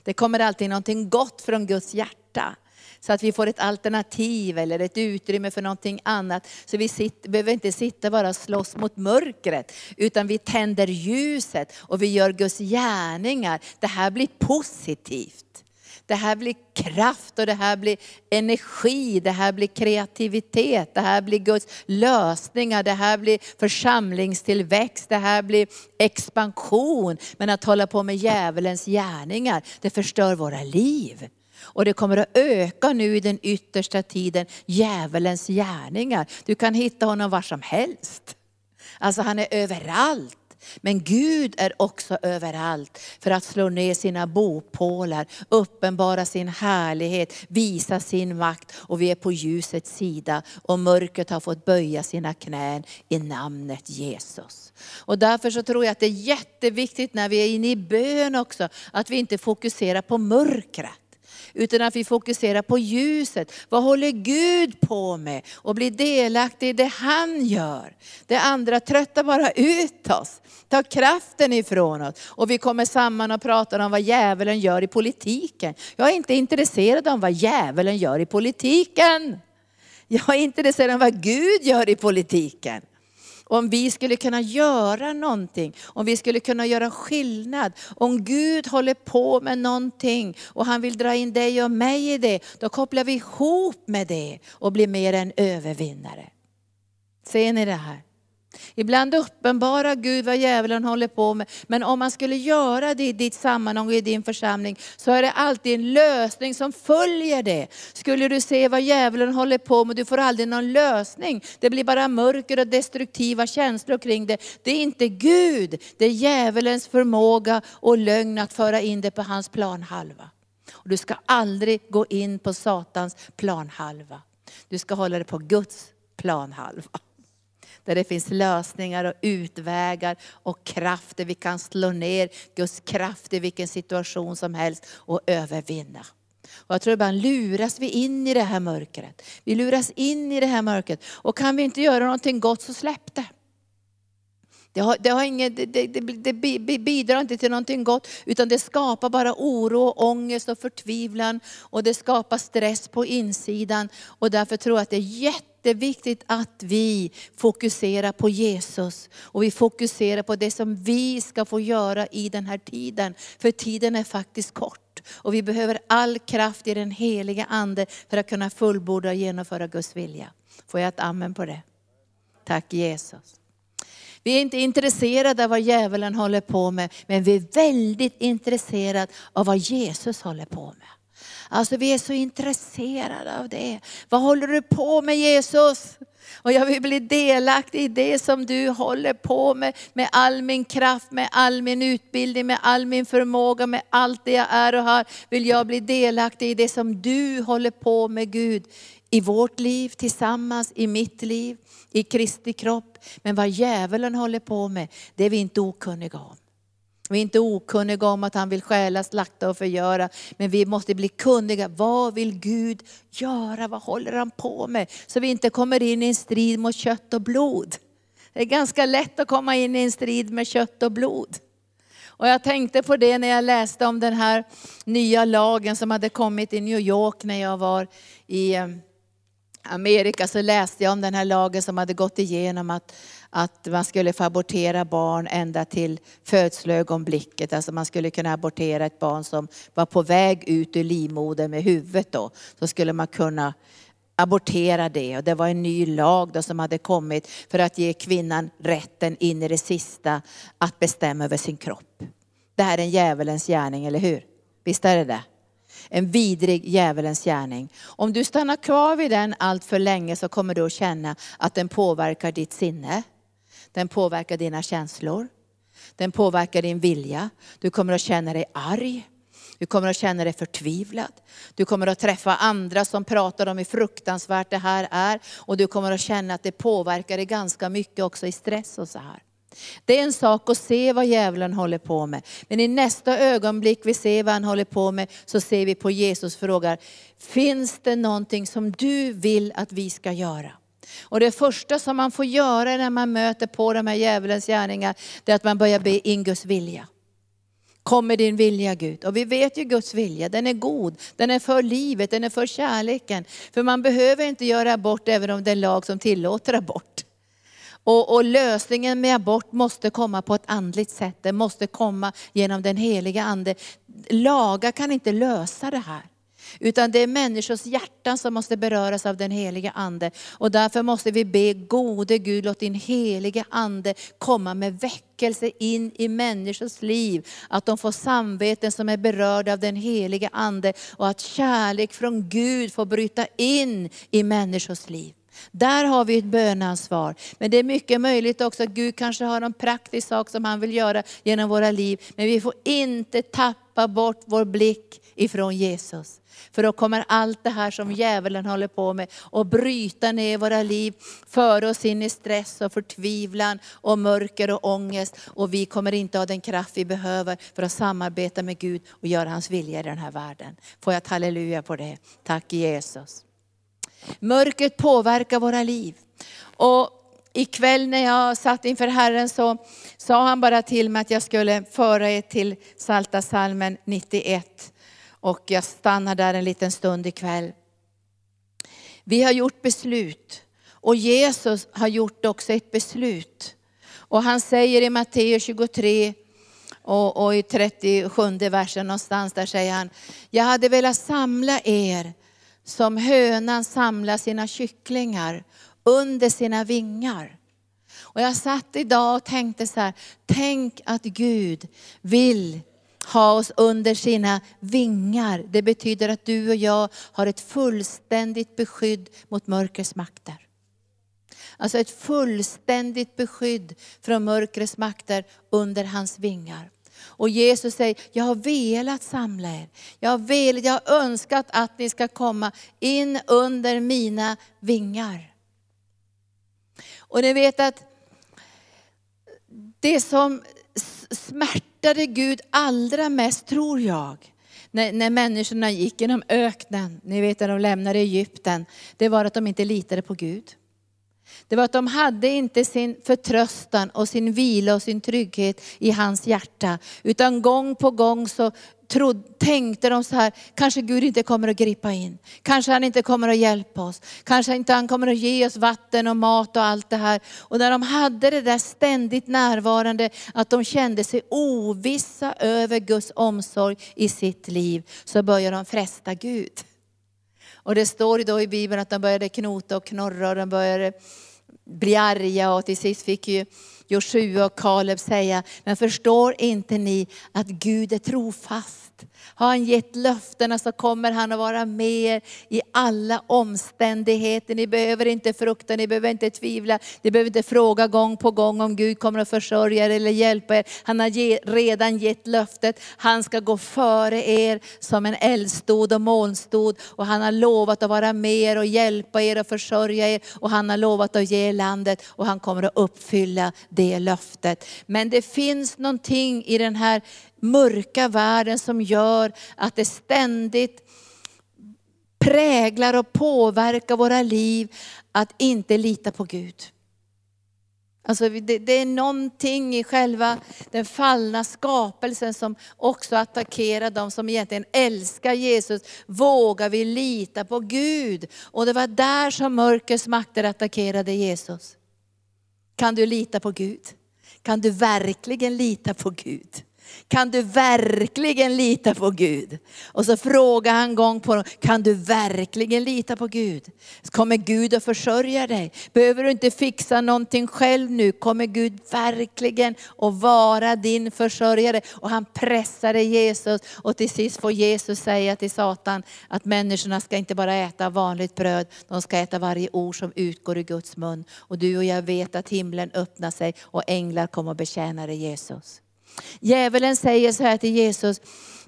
Det kommer alltid någonting gott från Guds hjärta. Så att vi får ett alternativ eller ett utrymme för någonting annat. Så vi sitter, behöver inte sitta bara och slåss mot mörkret, utan vi tänder ljuset och vi gör Guds gärningar. Det här blir positivt. Det här blir kraft och det här blir energi, det här blir kreativitet, det här blir Guds lösningar, det här blir församlingstillväxt, det här blir expansion. Men att hålla på med djävulens gärningar, det förstör våra liv. Och det kommer att öka nu i den yttersta tiden, djävulens gärningar. Du kan hitta honom var som helst. Alltså han är överallt. Men Gud är också överallt för att slå ner sina bopålar, uppenbara sin härlighet, visa sin makt. Och vi är på ljusets sida och mörkret har fått böja sina knän i namnet Jesus. Och därför så tror jag att det är jätteviktigt när vi är inne i bön också, att vi inte fokuserar på mörkret. Utan att vi fokuserar på ljuset. Vad håller Gud på med? Och blir delaktig i det han gör. Det andra tröttar bara ut oss. Ta kraften ifrån oss. Och vi kommer samman och pratar om vad djävulen gör i politiken. Jag är inte intresserad av vad djävulen gör i politiken. Jag är intresserad av vad Gud gör i politiken. Om vi skulle kunna göra någonting, om vi skulle kunna göra skillnad. Om Gud håller på med någonting och han vill dra in dig och mig i det, då kopplar vi ihop med det och blir mer en övervinnare. Ser ni det här? Ibland uppenbarar Gud vad djävulen håller på med. Men om man skulle göra det i ditt sammanhang och i din församling, så är det alltid en lösning som följer det. Skulle du se vad djävulen håller på med, du får aldrig någon lösning. Det blir bara mörker och destruktiva känslor kring det. Det är inte Gud, det är djävulens förmåga och lögn att föra in det på hans planhalva. Och du ska aldrig gå in på Satans planhalva. Du ska hålla det på Guds planhalva. Där det finns lösningar och utvägar och kraft där vi kan slå ner Guds kraft i vilken situation som helst och övervinna. Och jag tror ibland luras vi in i det här mörkret. Vi luras in i det här mörkret. Och kan vi inte göra någonting gott så släpp det. Det, har, det, har inget, det, det, det, bidrar inte till någonting gott, utan det skapar bara oro, ångest och förtvivlan. Och det skapar stress på insidan. Och därför tror jag att det är jätteviktigt att vi fokuserar på Jesus. Och vi fokuserar på det som vi ska få göra i den här tiden. För tiden är faktiskt kort. Och vi behöver all kraft i den heliga Ande för att kunna fullborda och genomföra Guds vilja. Får jag ett amen på det? Tack Jesus. Vi är inte intresserade av vad djävulen håller på med, men vi är väldigt intresserade av vad Jesus håller på med. Alltså vi är så intresserade av det. Vad håller du på med Jesus? Och jag vill bli delaktig i det som du håller på med, med all min kraft, med all min utbildning, med all min förmåga, med allt det jag är och har. Vill jag bli delaktig i det som du håller på med Gud. I vårt liv tillsammans, i mitt liv, i Kristi kropp. Men vad djävulen håller på med, det är vi inte okunniga om. Vi är inte okunniga om att han vill stjäla, slakta och förgöra. Men vi måste bli kunniga. Vad vill Gud göra? Vad håller han på med? Så vi inte kommer in i en strid mot kött och blod. Det är ganska lätt att komma in i en strid med kött och blod. Och jag tänkte på det när jag läste om den här nya lagen som hade kommit i New York när jag var i eh, Amerika. Så läste jag om den här lagen som hade gått igenom att att man skulle få abortera barn ända till födsloögonblicket. Alltså man skulle kunna abortera ett barn som var på väg ut ur livmodern med huvudet då. Så skulle man kunna abortera det. Och det var en ny lag då som hade kommit för att ge kvinnan rätten in i det sista att bestämma över sin kropp. Det här är en djävulens gärning, eller hur? Visst är det det? En vidrig djävulens gärning. Om du stannar kvar vid den allt för länge så kommer du att känna att den påverkar ditt sinne. Den påverkar dina känslor. Den påverkar din vilja. Du kommer att känna dig arg. Du kommer att känna dig förtvivlad. Du kommer att träffa andra som pratar om hur fruktansvärt det här är. Och du kommer att känna att det påverkar dig ganska mycket också i stress och så här. Det är en sak att se vad djävulen håller på med. Men i nästa ögonblick vi ser vad han håller på med, så ser vi på Jesus frågar, finns det någonting som du vill att vi ska göra? Och det första som man får göra när man möter på de här djävulens gärningar, det är att man börjar be in Guds vilja. Kommer din vilja Gud? Och vi vet ju Guds vilja, den är god, den är för livet, den är för kärleken. För man behöver inte göra abort även om det är lag som tillåter abort. Och, och, lösningen med abort måste komma på ett andligt sätt, det måste komma genom den heliga ande. Lagar kan inte lösa det här. Utan det är människors hjärtan som måste beröras av den heliga Ande. Och därför måste vi be, gode Gud, låt din heliga Ande komma med väckelse in i människors liv. Att de får samveten som är berörda av den heliga Ande. Och att kärlek från Gud får bryta in i människors liv. Där har vi ett bönansvar. Men det är mycket möjligt också att Gud kanske har någon praktisk sak som han vill göra genom våra liv. Men vi får inte tappa bort vår blick ifrån Jesus. För då kommer allt det här som djävulen håller på med att bryta ner våra liv, föra oss in i stress och förtvivlan och mörker och ångest. Och vi kommer inte ha den kraft vi behöver för att samarbeta med Gud och göra hans vilja i den här världen. Får jag ett halleluja på det? Tack Jesus. Mörkret påverkar våra liv. Och ikväll när jag satt inför Herren så sa han bara till mig att jag skulle föra er till Salta salmen 91. Och jag stannar där en liten stund ikväll. Vi har gjort beslut och Jesus har gjort också ett beslut. Och han säger i Matteus 23 och, och i 37 versen någonstans där säger han, jag hade velat samla er som hönan samlar sina kycklingar under sina vingar. Och jag satt idag och tänkte så här, tänk att Gud vill ha oss under sina vingar. Det betyder att du och jag har ett fullständigt beskydd mot mörkrets makter. Alltså ett fullständigt beskydd från mörkrets makter under hans vingar. Och Jesus säger, jag har velat samla er. Jag har, velat, jag har önskat att ni ska komma in under mina vingar. Och ni vet att det som smärtade Gud allra mest, tror jag, när, när människorna gick genom öknen, ni vet när de lämnade Egypten, det var att de inte litade på Gud. Det var att de hade inte sin förtröstan och sin vila och sin trygghet i hans hjärta. Utan gång på gång så trod, tänkte de så här, kanske Gud inte kommer att gripa in. Kanske han inte kommer att hjälpa oss. Kanske inte han kommer att ge oss vatten och mat och allt det här. Och när de hade det där ständigt närvarande, att de kände sig ovissa över Guds omsorg i sitt liv, så började de fresta Gud. Och det står då i Bibeln att de började knota och knorra och de började bli arga och till sist fick ju Joshua och Kaleb säga, men förstår inte ni att Gud är trofast? Har han gett löftena så kommer han att vara med er i alla omständigheter. Ni behöver inte frukta, ni behöver inte tvivla, ni behöver inte fråga gång på gång om Gud kommer att försörja er eller hjälpa er. Han har redan gett löftet, han ska gå före er som en eldstod och molnstod. Och han har lovat att vara med er och hjälpa er och försörja er. Och han har lovat att ge er landet och han kommer att uppfylla det löftet. Men det finns någonting i den här mörka världen som gör att det ständigt präglar och påverkar våra liv att inte lita på Gud. Alltså det, det, är någonting i själva den fallna skapelsen som också attackerar de som egentligen älskar Jesus. Vågar vi lita på Gud? Och det var där som mörkrets makter attackerade Jesus. Kan du lita på Gud? Kan du verkligen lita på Gud? Kan du verkligen lita på Gud? Och så frågar han gång på gång, kan du verkligen lita på Gud? Kommer Gud att försörja dig? Behöver du inte fixa någonting själv nu? Kommer Gud verkligen att vara din försörjare? Och han pressade Jesus och till sist får Jesus säga till Satan att människorna ska inte bara äta vanligt bröd, de ska äta varje ord som utgår ur Guds mun. Och du och jag vet att himlen öppnar sig och änglar kommer att betjäna dig Jesus. Djävulen säger så här till Jesus,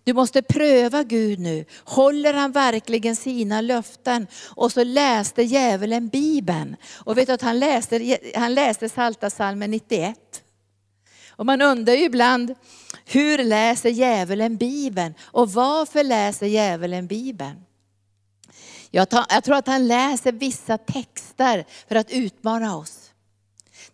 du måste pröva Gud nu. Håller han verkligen sina löften? Och så läste djävulen Bibeln. Och vet du att han läste, han läste Salta salmen 91. Och man undrar ju ibland, hur läser djävulen Bibeln? Och varför läser djävulen Bibeln? Jag, tar, jag tror att han läser vissa texter för att utmana oss.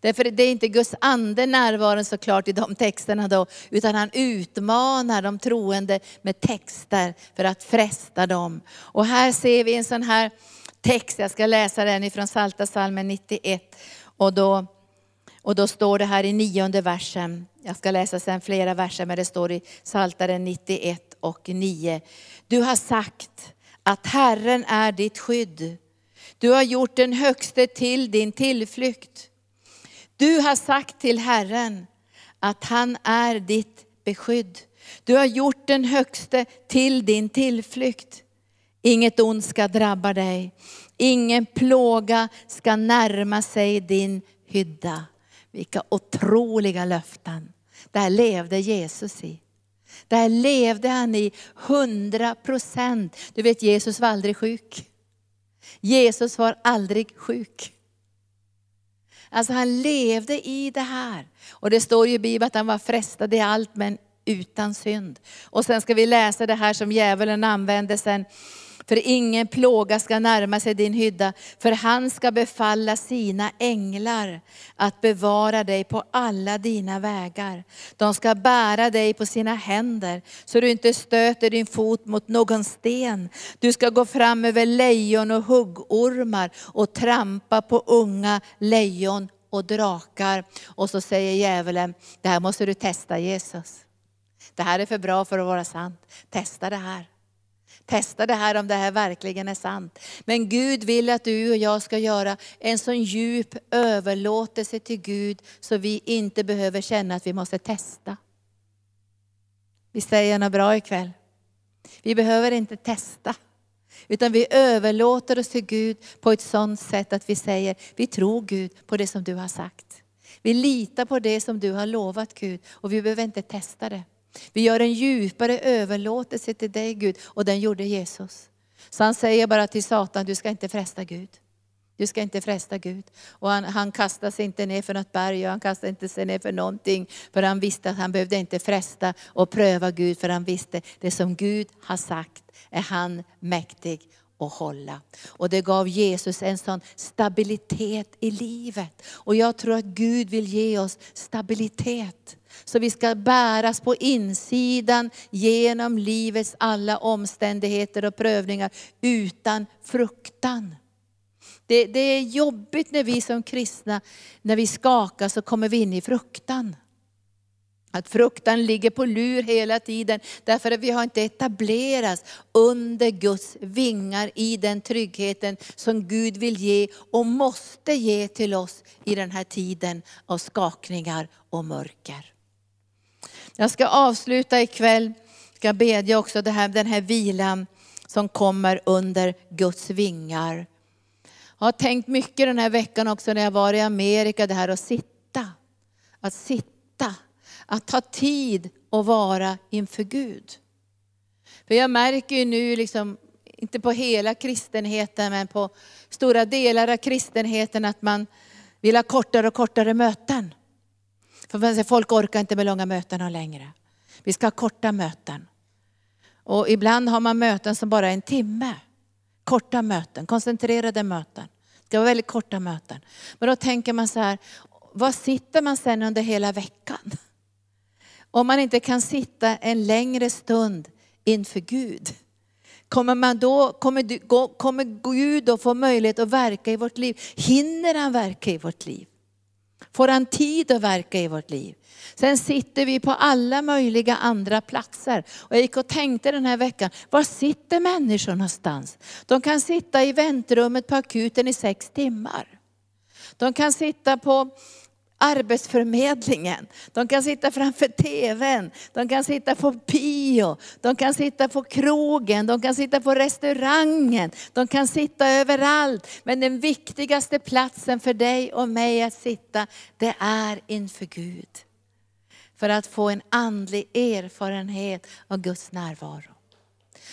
Därför det är inte Guds ande närvarande såklart i de texterna då, utan han utmanar de troende med texter för att fresta dem. Och här ser vi en sån här text, jag ska läsa den ifrån Salta salmen 91. Och då, och då står det här i nionde versen, jag ska läsa sen flera verser, men det står i Saltaren 91 och 9. Du har sagt att Herren är ditt skydd. Du har gjort den högste till din tillflykt. Du har sagt till Herren att han är ditt beskydd. Du har gjort den högste till din tillflykt. Inget ont ska drabba dig. Ingen plåga ska närma sig din hydda. Vilka otroliga löften. Där levde Jesus i. Där levde han i hundra procent. Du vet Jesus var aldrig sjuk. Jesus var aldrig sjuk. Alltså han levde i det här. Och det står ju i Bibeln att han var frestad i allt men utan synd. Och sen ska vi läsa det här som djävulen använde sen för ingen plåga ska närma sig din hydda, för han ska befalla sina änglar att bevara dig på alla dina vägar. De ska bära dig på sina händer, så du inte stöter din fot mot någon sten. Du ska gå fram över lejon och huggormar och trampa på unga lejon och drakar. Och så säger djävulen, det här måste du testa Jesus. Det här är för bra för att vara sant. Testa det här. Testa det här om det här verkligen är sant. Men Gud vill att du och jag ska göra en sån djup överlåtelse till Gud så vi inte behöver känna att vi måste testa. Vi säger något bra ikväll. Vi behöver inte testa. Utan vi överlåter oss till Gud på ett sådant sätt att vi säger, vi tror Gud på det som du har sagt. Vi litar på det som du har lovat Gud och vi behöver inte testa det. Vi gör en djupare överlåtelse till dig Gud och den gjorde Jesus. Så han säger bara till Satan, du ska inte fresta Gud. Du ska inte fresta Gud. Och han, han kastade sig inte ner för något berg och han kastade inte sig ner för någonting. För han visste att han behövde inte fresta och pröva Gud. För han visste det som Gud har sagt är han mäktig att hålla. Och det gav Jesus en sån stabilitet i livet. Och jag tror att Gud vill ge oss stabilitet. Så vi ska bäras på insidan genom livets alla omständigheter och prövningar utan fruktan. Det, det, är jobbigt när vi som kristna, när vi skakar så kommer vi in i fruktan. Att fruktan ligger på lur hela tiden därför att vi har inte etablerats under Guds vingar i den tryggheten som Gud vill ge och måste ge till oss i den här tiden av skakningar och mörker. Jag ska avsluta ikväll, ska bedja också det här, den här vilan som kommer under Guds vingar. Jag har tänkt mycket den här veckan också när jag var i Amerika, det här att sitta. Att sitta, att ta tid och vara inför Gud. För jag märker ju nu, liksom, inte på hela kristenheten, men på stora delar av kristenheten att man vill ha kortare och kortare möten. För folk orkar inte med långa möten längre. Vi ska ha korta möten. Och ibland har man möten som bara är en timme. Korta möten, koncentrerade möten. Det ska vara väldigt korta möten. Men då tänker man så här, vad sitter man sen under hela veckan? Om man inte kan sitta en längre stund inför Gud. Kommer, man då, kommer, kommer Gud då få möjlighet att verka i vårt liv? Hinner han verka i vårt liv? Får han tid att verka i vårt liv? Sen sitter vi på alla möjliga andra platser. Och jag gick och tänkte den här veckan, var sitter människor någonstans? De kan sitta i väntrummet på akuten i sex timmar. De kan sitta på Arbetsförmedlingen, de kan sitta framför TVn, de kan sitta på bio, de kan sitta på krogen, de kan sitta på restaurangen, de kan sitta överallt. Men den viktigaste platsen för dig och mig att sitta, det är inför Gud. För att få en andlig erfarenhet av Guds närvaro.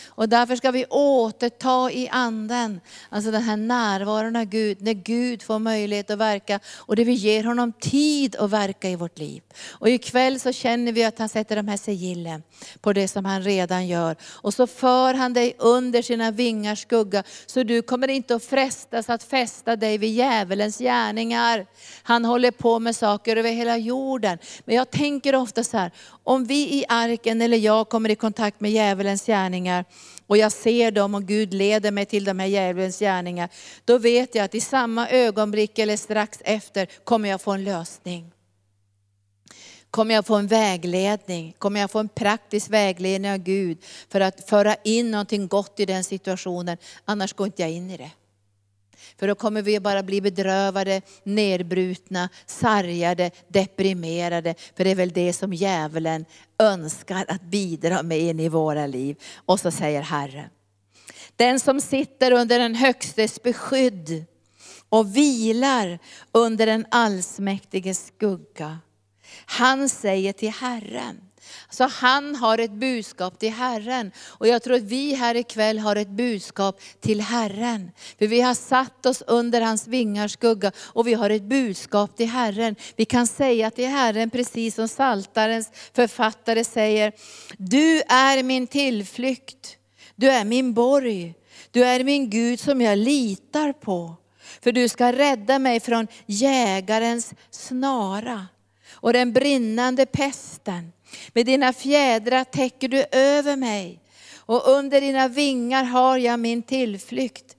Och därför ska vi återta i anden, alltså den här närvaron av Gud, när Gud får möjlighet att verka och det vi ger honom tid att verka i vårt liv. Och ikväll så känner vi att han sätter de här sigillen på det som han redan gör. Och så för han dig under sina vingars skugga, så du kommer inte att frestas att fästa dig vid djävulens gärningar. Han håller på med saker över hela jorden. Men jag tänker ofta så här, om vi i arken eller jag kommer i kontakt med djävulens gärningar, och jag ser dem och Gud leder mig till de här djävulens gärningar, då vet jag att i samma ögonblick eller strax efter kommer jag få en lösning. Kommer jag få en vägledning? Kommer jag få en praktisk vägledning av Gud för att föra in någonting gott i den situationen? Annars går inte jag in i det. För då kommer vi bara bli bedrövade, nedbrutna, sargade, deprimerade. För det är väl det som djävulen önskar att bidra med in i våra liv. Och så säger Herren, Den som sitter under den högstes beskydd och vilar under den allsmäktiges skugga. Han säger till Herren, så han har ett budskap till Herren. Och jag tror att vi här ikväll har ett budskap till Herren. För vi har satt oss under hans vingars skugga och vi har ett budskap till Herren. Vi kan säga till Herren precis som Saltarens författare säger, du är min tillflykt, du är min borg, du är min Gud som jag litar på. För du ska rädda mig från jägarens snara och den brinnande pesten. Med dina fjädrar täcker du över mig och under dina vingar har jag min tillflykt.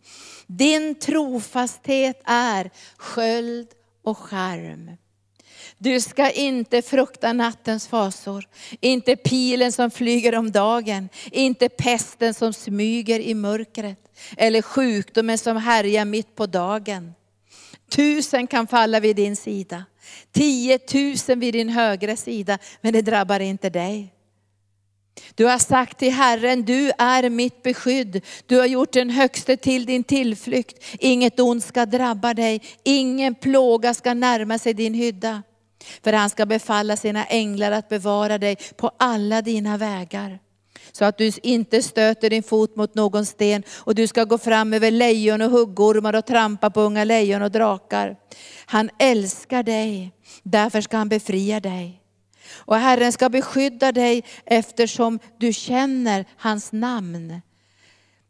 Din trofasthet är sköld och skärm. Du ska inte frukta nattens fasor, inte pilen som flyger om dagen, inte pesten som smyger i mörkret, eller sjukdomen som härjar mitt på dagen. Tusen kan falla vid din sida, tiotusen vid din högra sida, men det drabbar inte dig. Du har sagt till Herren, du är mitt beskydd. Du har gjort den högste till din tillflykt. Inget ont ska drabba dig, ingen plåga ska närma sig din hydda. För han ska befalla sina änglar att bevara dig på alla dina vägar. Så att du inte stöter din fot mot någon sten och du ska gå fram över lejon och huggormar och trampa på unga lejon och drakar. Han älskar dig, därför ska han befria dig. Och Herren ska beskydda dig eftersom du känner hans namn.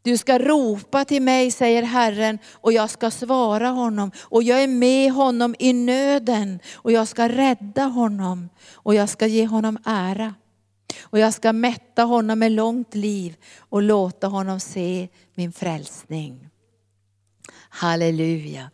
Du ska ropa till mig, säger Herren, och jag ska svara honom. Och jag är med honom i nöden, och jag ska rädda honom, och jag ska ge honom ära. Och jag ska mätta honom med långt liv och låta honom se min frälsning. Halleluja.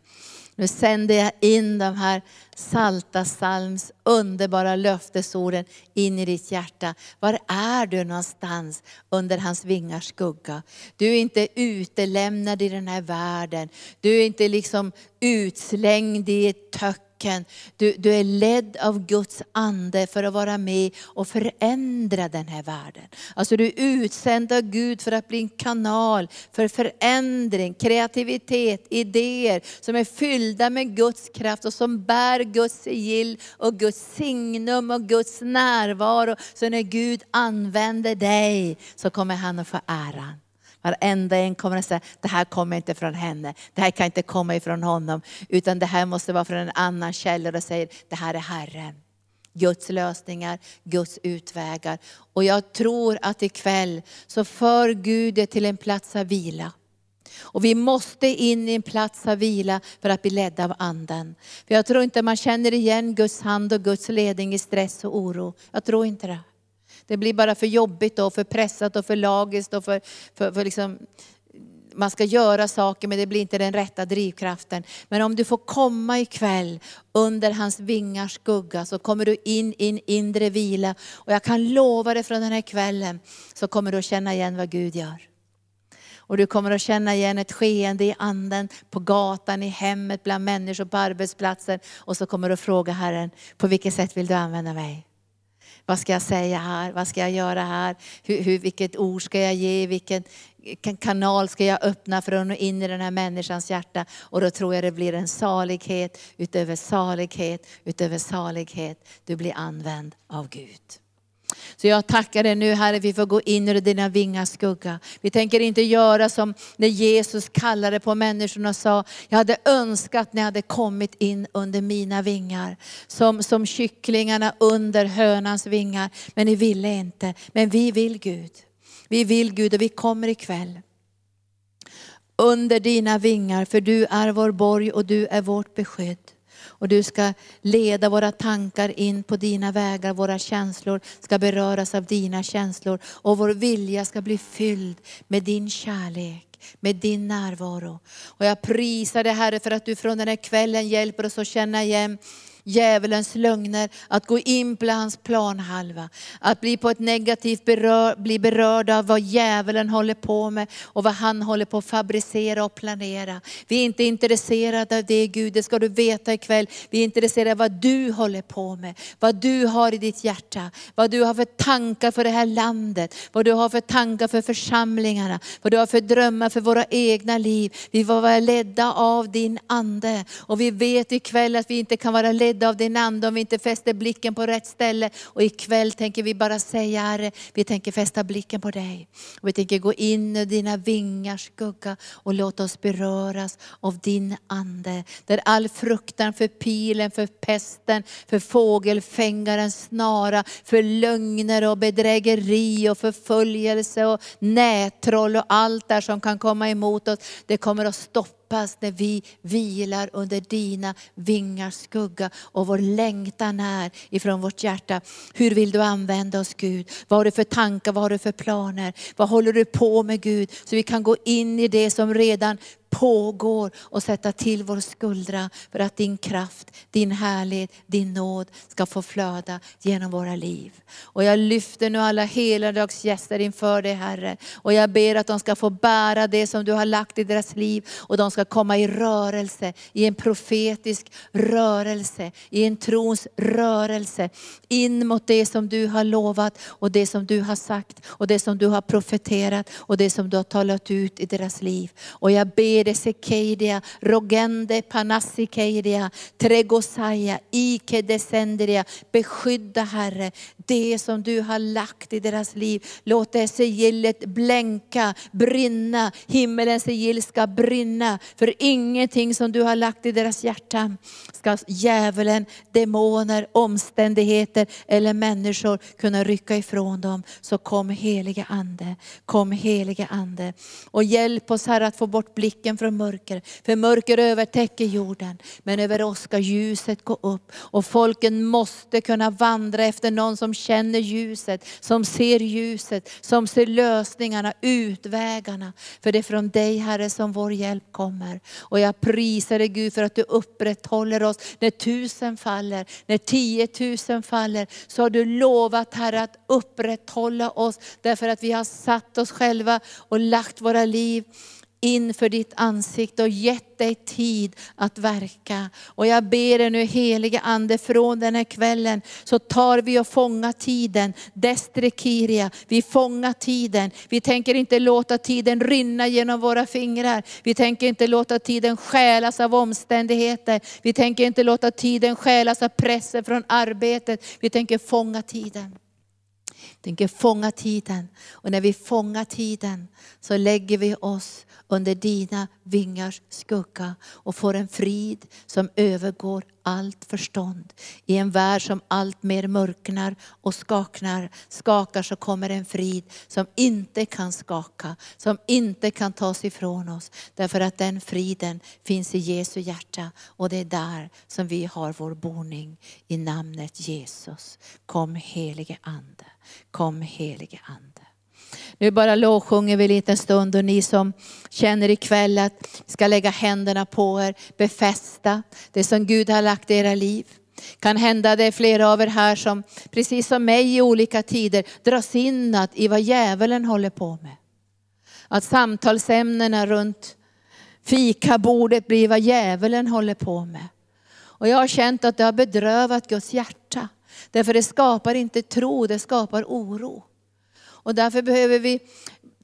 Nu sänder jag in de här salta salms underbara löftesorden in i ditt hjärta. Var är du någonstans under hans vingars skugga? Du är inte utelämnad i den här världen. Du är inte liksom utslängd i ett töck öken. Du, du är ledd av Guds ande för att vara med och förändra den här världen. Alltså du är utsänd av Gud för att bli en kanal för förändring, kreativitet, idéer som är fyllda med Guds kraft och som bär Guds sigill och Guds signum och Guds närvaro. Så när Gud använder dig så kommer han att få äran. Varenda en kommer att säga, det här kommer inte från henne, det här kan inte komma ifrån honom, utan det här måste vara från en annan källa och säger, det här är Herren. Guds lösningar, Guds utvägar. Och jag tror att ikväll så för Gud det till en plats av vila. Och vi måste in i en plats av vila för att bli ledda av anden. För jag tror inte man känner igen Guds hand och Guds ledning i stress och oro. Jag tror inte det. Det blir bara för jobbigt och för pressat och för lagiskt och för, för, för liksom, man ska göra saker men det blir inte den rätta drivkraften. Men om du får komma ikväll under hans vingars skugga så kommer du in i en inre vila. Och jag kan lova dig från den här kvällen så kommer du att känna igen vad Gud gör. Och du kommer att känna igen ett skeende i anden, på gatan, i hemmet, bland människor, på arbetsplatsen. Och så kommer du att fråga Herren, på vilket sätt vill du använda mig? Vad ska jag säga här? Vad ska jag göra här? Hur, hur, vilket ord ska jag ge? Vilken kanal ska jag öppna för att nå in i den här människans hjärta? Och då tror jag det blir en salighet utöver salighet, utöver salighet. Du blir använd av Gud. Så jag tackar dig nu Herre, vi får gå in under dina vingars skugga. Vi tänker inte göra som när Jesus kallade på människorna och sa, jag hade önskat att ni hade kommit in under mina vingar. Som, som kycklingarna under hönans vingar. Men ni ville inte. Men vi vill Gud. Vi vill Gud och vi kommer ikväll. Under dina vingar, för du är vår borg och du är vårt beskydd. Och du ska leda våra tankar in på dina vägar, våra känslor ska beröras av dina känslor och vår vilja ska bli fylld med din kärlek med din närvaro. Och jag prisar dig Herre för att du från den här kvällen hjälper oss att känna igen djävulens lögner, att gå in på hans planhalva. Att bli på ett negativt berör, bli berörd av vad djävulen håller på med och vad han håller på att fabricera och planera. Vi är inte intresserade av det Gud, det ska du veta ikväll. Vi är intresserade av vad du håller på med, vad du har i ditt hjärta, vad du har för tankar för det här landet, vad du har för tankar för församlingarna, vad du har för drömmar för våra egna liv. Vi får vara ledda av din ande. Och vi vet ikväll att vi inte kan vara ledda av din ande om vi inte fäster blicken på rätt ställe. Och ikväll tänker vi bara säga Herre, vi tänker fästa blicken på dig. Och vi tänker gå in i dina vingars skugga och låta oss beröras av din ande. Där all fruktan för pilen, för pesten, för fågelfängarens snara, för lögner och bedrägeri och förföljelse och nättroll och allt där som kan komma emot oss. Det kommer att stoppa Hoppas när vi vilar under dina vingars skugga och vår längtan är ifrån vårt hjärta. Hur vill du använda oss Gud? Vad har du för tankar, vad har du för planer? Vad håller du på med Gud? Så vi kan gå in i det som redan pågår och sätta till vår skuldra för att din kraft, din härlighet, din nåd ska få flöda genom våra liv. Och jag lyfter nu alla heladagsgäster inför dig Herre. Och jag ber att de ska få bära det som du har lagt i deras liv och de ska komma i rörelse, i en profetisk rörelse, i en trons rörelse. In mot det som du har lovat och det som du har sagt och det som du har profeterat och det som du har talat ut i deras liv. Och jag ber Ede Rogende Panassikeidia, Tregosaja, Ike Descendria. Beskydda Herre, det som du har lagt i deras liv. Låt det sigillet blänka, brinna. Himmelens sigill ska brinna. För ingenting som du har lagt i deras hjärta ska djävulen, demoner, omständigheter eller människor kunna rycka ifrån dem. Så kom helige Ande, kom helige Ande. Och hjälp oss Herre att få bort blicken från mörker. För mörker övertäcker jorden. Men över oss ska ljuset gå upp. Och folken måste kunna vandra efter någon som känner ljuset, som ser ljuset, som ser lösningarna, utvägarna. För det är från dig Herre som vår hjälp kommer. Och jag prisar dig Gud för att du upprätthåller oss när tusen faller, när tiotusen faller. Så har du lovat Herre att upprätthålla oss därför att vi har satt oss själva och lagt våra liv inför ditt ansikte och gett dig tid att verka. Och jag ber dig nu helige Ande från den här kvällen så tar vi och fångar tiden. Destrekiria, vi fångar tiden. Vi tänker inte låta tiden rinna genom våra fingrar. Vi tänker inte låta tiden stjälas av omständigheter. Vi tänker inte låta tiden stjälas av pressen från arbetet. Vi tänker fånga tiden tänker fånga tiden. Och när vi fångar tiden så lägger vi oss under dina vingars skugga och får en frid som övergår allt förstånd. I en värld som allt mer mörknar och skaknar, skakar så kommer en frid som inte kan skaka, som inte kan tas ifrån oss. Därför att den friden finns i Jesu hjärta och det är där som vi har vår boning i namnet Jesus. Kom helige Ande, kom helige Ande. Nu bara lovsjunger vi en liten stund och ni som känner ikväll att ska lägga händerna på er, befästa det som Gud har lagt i era liv. Kan hända det är flera av er här som, precis som mig i olika tider, dras in i vad djävulen håller på med. Att samtalsämnena runt fikabordet blir vad djävulen håller på med. Och jag har känt att det har bedrövat Guds hjärta. Därför det skapar inte tro, det skapar oro. Och därför behöver vi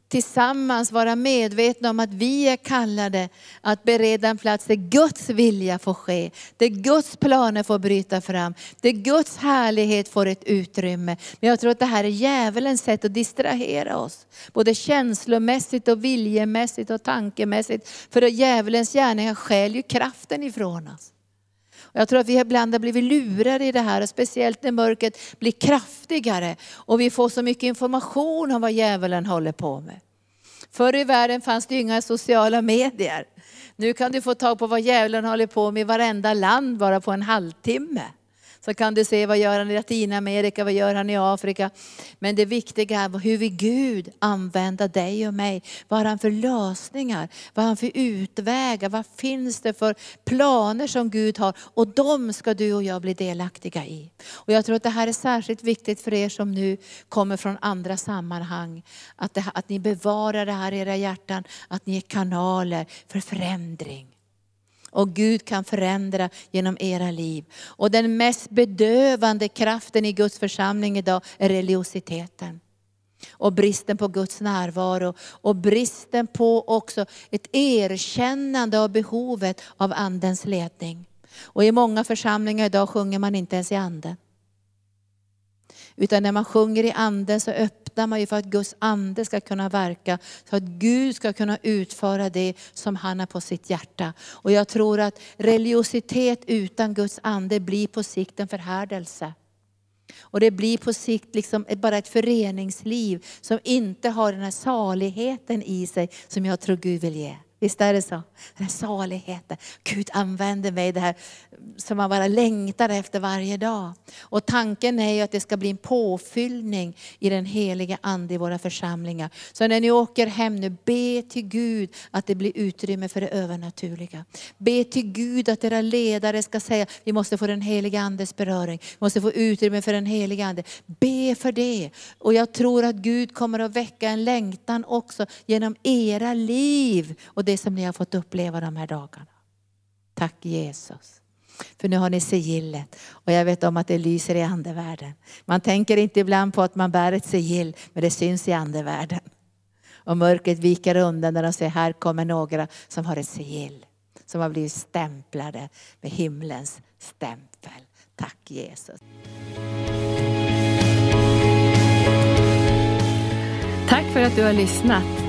tillsammans vara medvetna om att vi är kallade att bereda en plats där Guds vilja får ske. Där Guds planer får bryta fram. Där Guds härlighet får ett utrymme. Men jag tror att det här är djävulens sätt att distrahera oss. Både känslomässigt och viljemässigt och tankemässigt. För djävulens gärningar stjäl ju kraften ifrån oss. Jag tror att vi ibland har blivit lurade i det här, och speciellt när mörkret blir kraftigare och vi får så mycket information om vad djävulen håller på med. Förr i världen fanns det inga sociala medier. Nu kan du få tag på vad djävulen håller på med i varenda land bara på en halvtimme. Så kan du se vad gör han i Latinamerika, vad gör han i Afrika. Men det viktiga är hur vill Gud använda dig och mig? Vad har han för lösningar? Vad har han för utvägar? Vad finns det för planer som Gud har? Och de ska du och jag bli delaktiga i. Och jag tror att det här är särskilt viktigt för er som nu kommer från andra sammanhang. Att, det, att ni bevarar det här i era hjärtan, att ni är kanaler för förändring. Och Gud kan förändra genom era liv. Och den mest bedövande kraften i Guds församling idag är religiositeten. Och bristen på Guds närvaro och bristen på också ett erkännande av behovet av andens ledning. Och i många församlingar idag sjunger man inte ens i anden. Utan när man sjunger i anden så öppnar man ju för att Guds ande ska kunna verka. Så att Gud ska kunna utföra det som han har på sitt hjärta. Och jag tror att religiositet utan Guds ande blir på sikt en förhärdelse. Och det blir på sikt liksom bara ett föreningsliv som inte har den här saligheten i sig som jag tror Gud vill ge. Visst är det så? Den här saligheten. Gud använder mig, det här som man bara längtar efter varje dag. Och tanken är ju att det ska bli en påfyllning i den heliga Ande i våra församlingar. Så när ni åker hem nu, be till Gud att det blir utrymme för det övernaturliga. Be till Gud att era ledare ska säga, vi måste få den heliga Andes beröring. Vi måste få utrymme för den heliga Ande. Be för det. Och jag tror att Gud kommer att väcka en längtan också genom era liv. Och det som ni har fått uppleva de här dagarna. Tack Jesus. För nu har ni sigillet och jag vet om att det lyser i andevärlden. Man tänker inte ibland på att man bär ett sigill, men det syns i andevärlden. Och mörkret viker undan när de ser här kommer några som har ett sigill. Som har blivit stämplade med himlens stämpel. Tack Jesus. Tack för att du har lyssnat.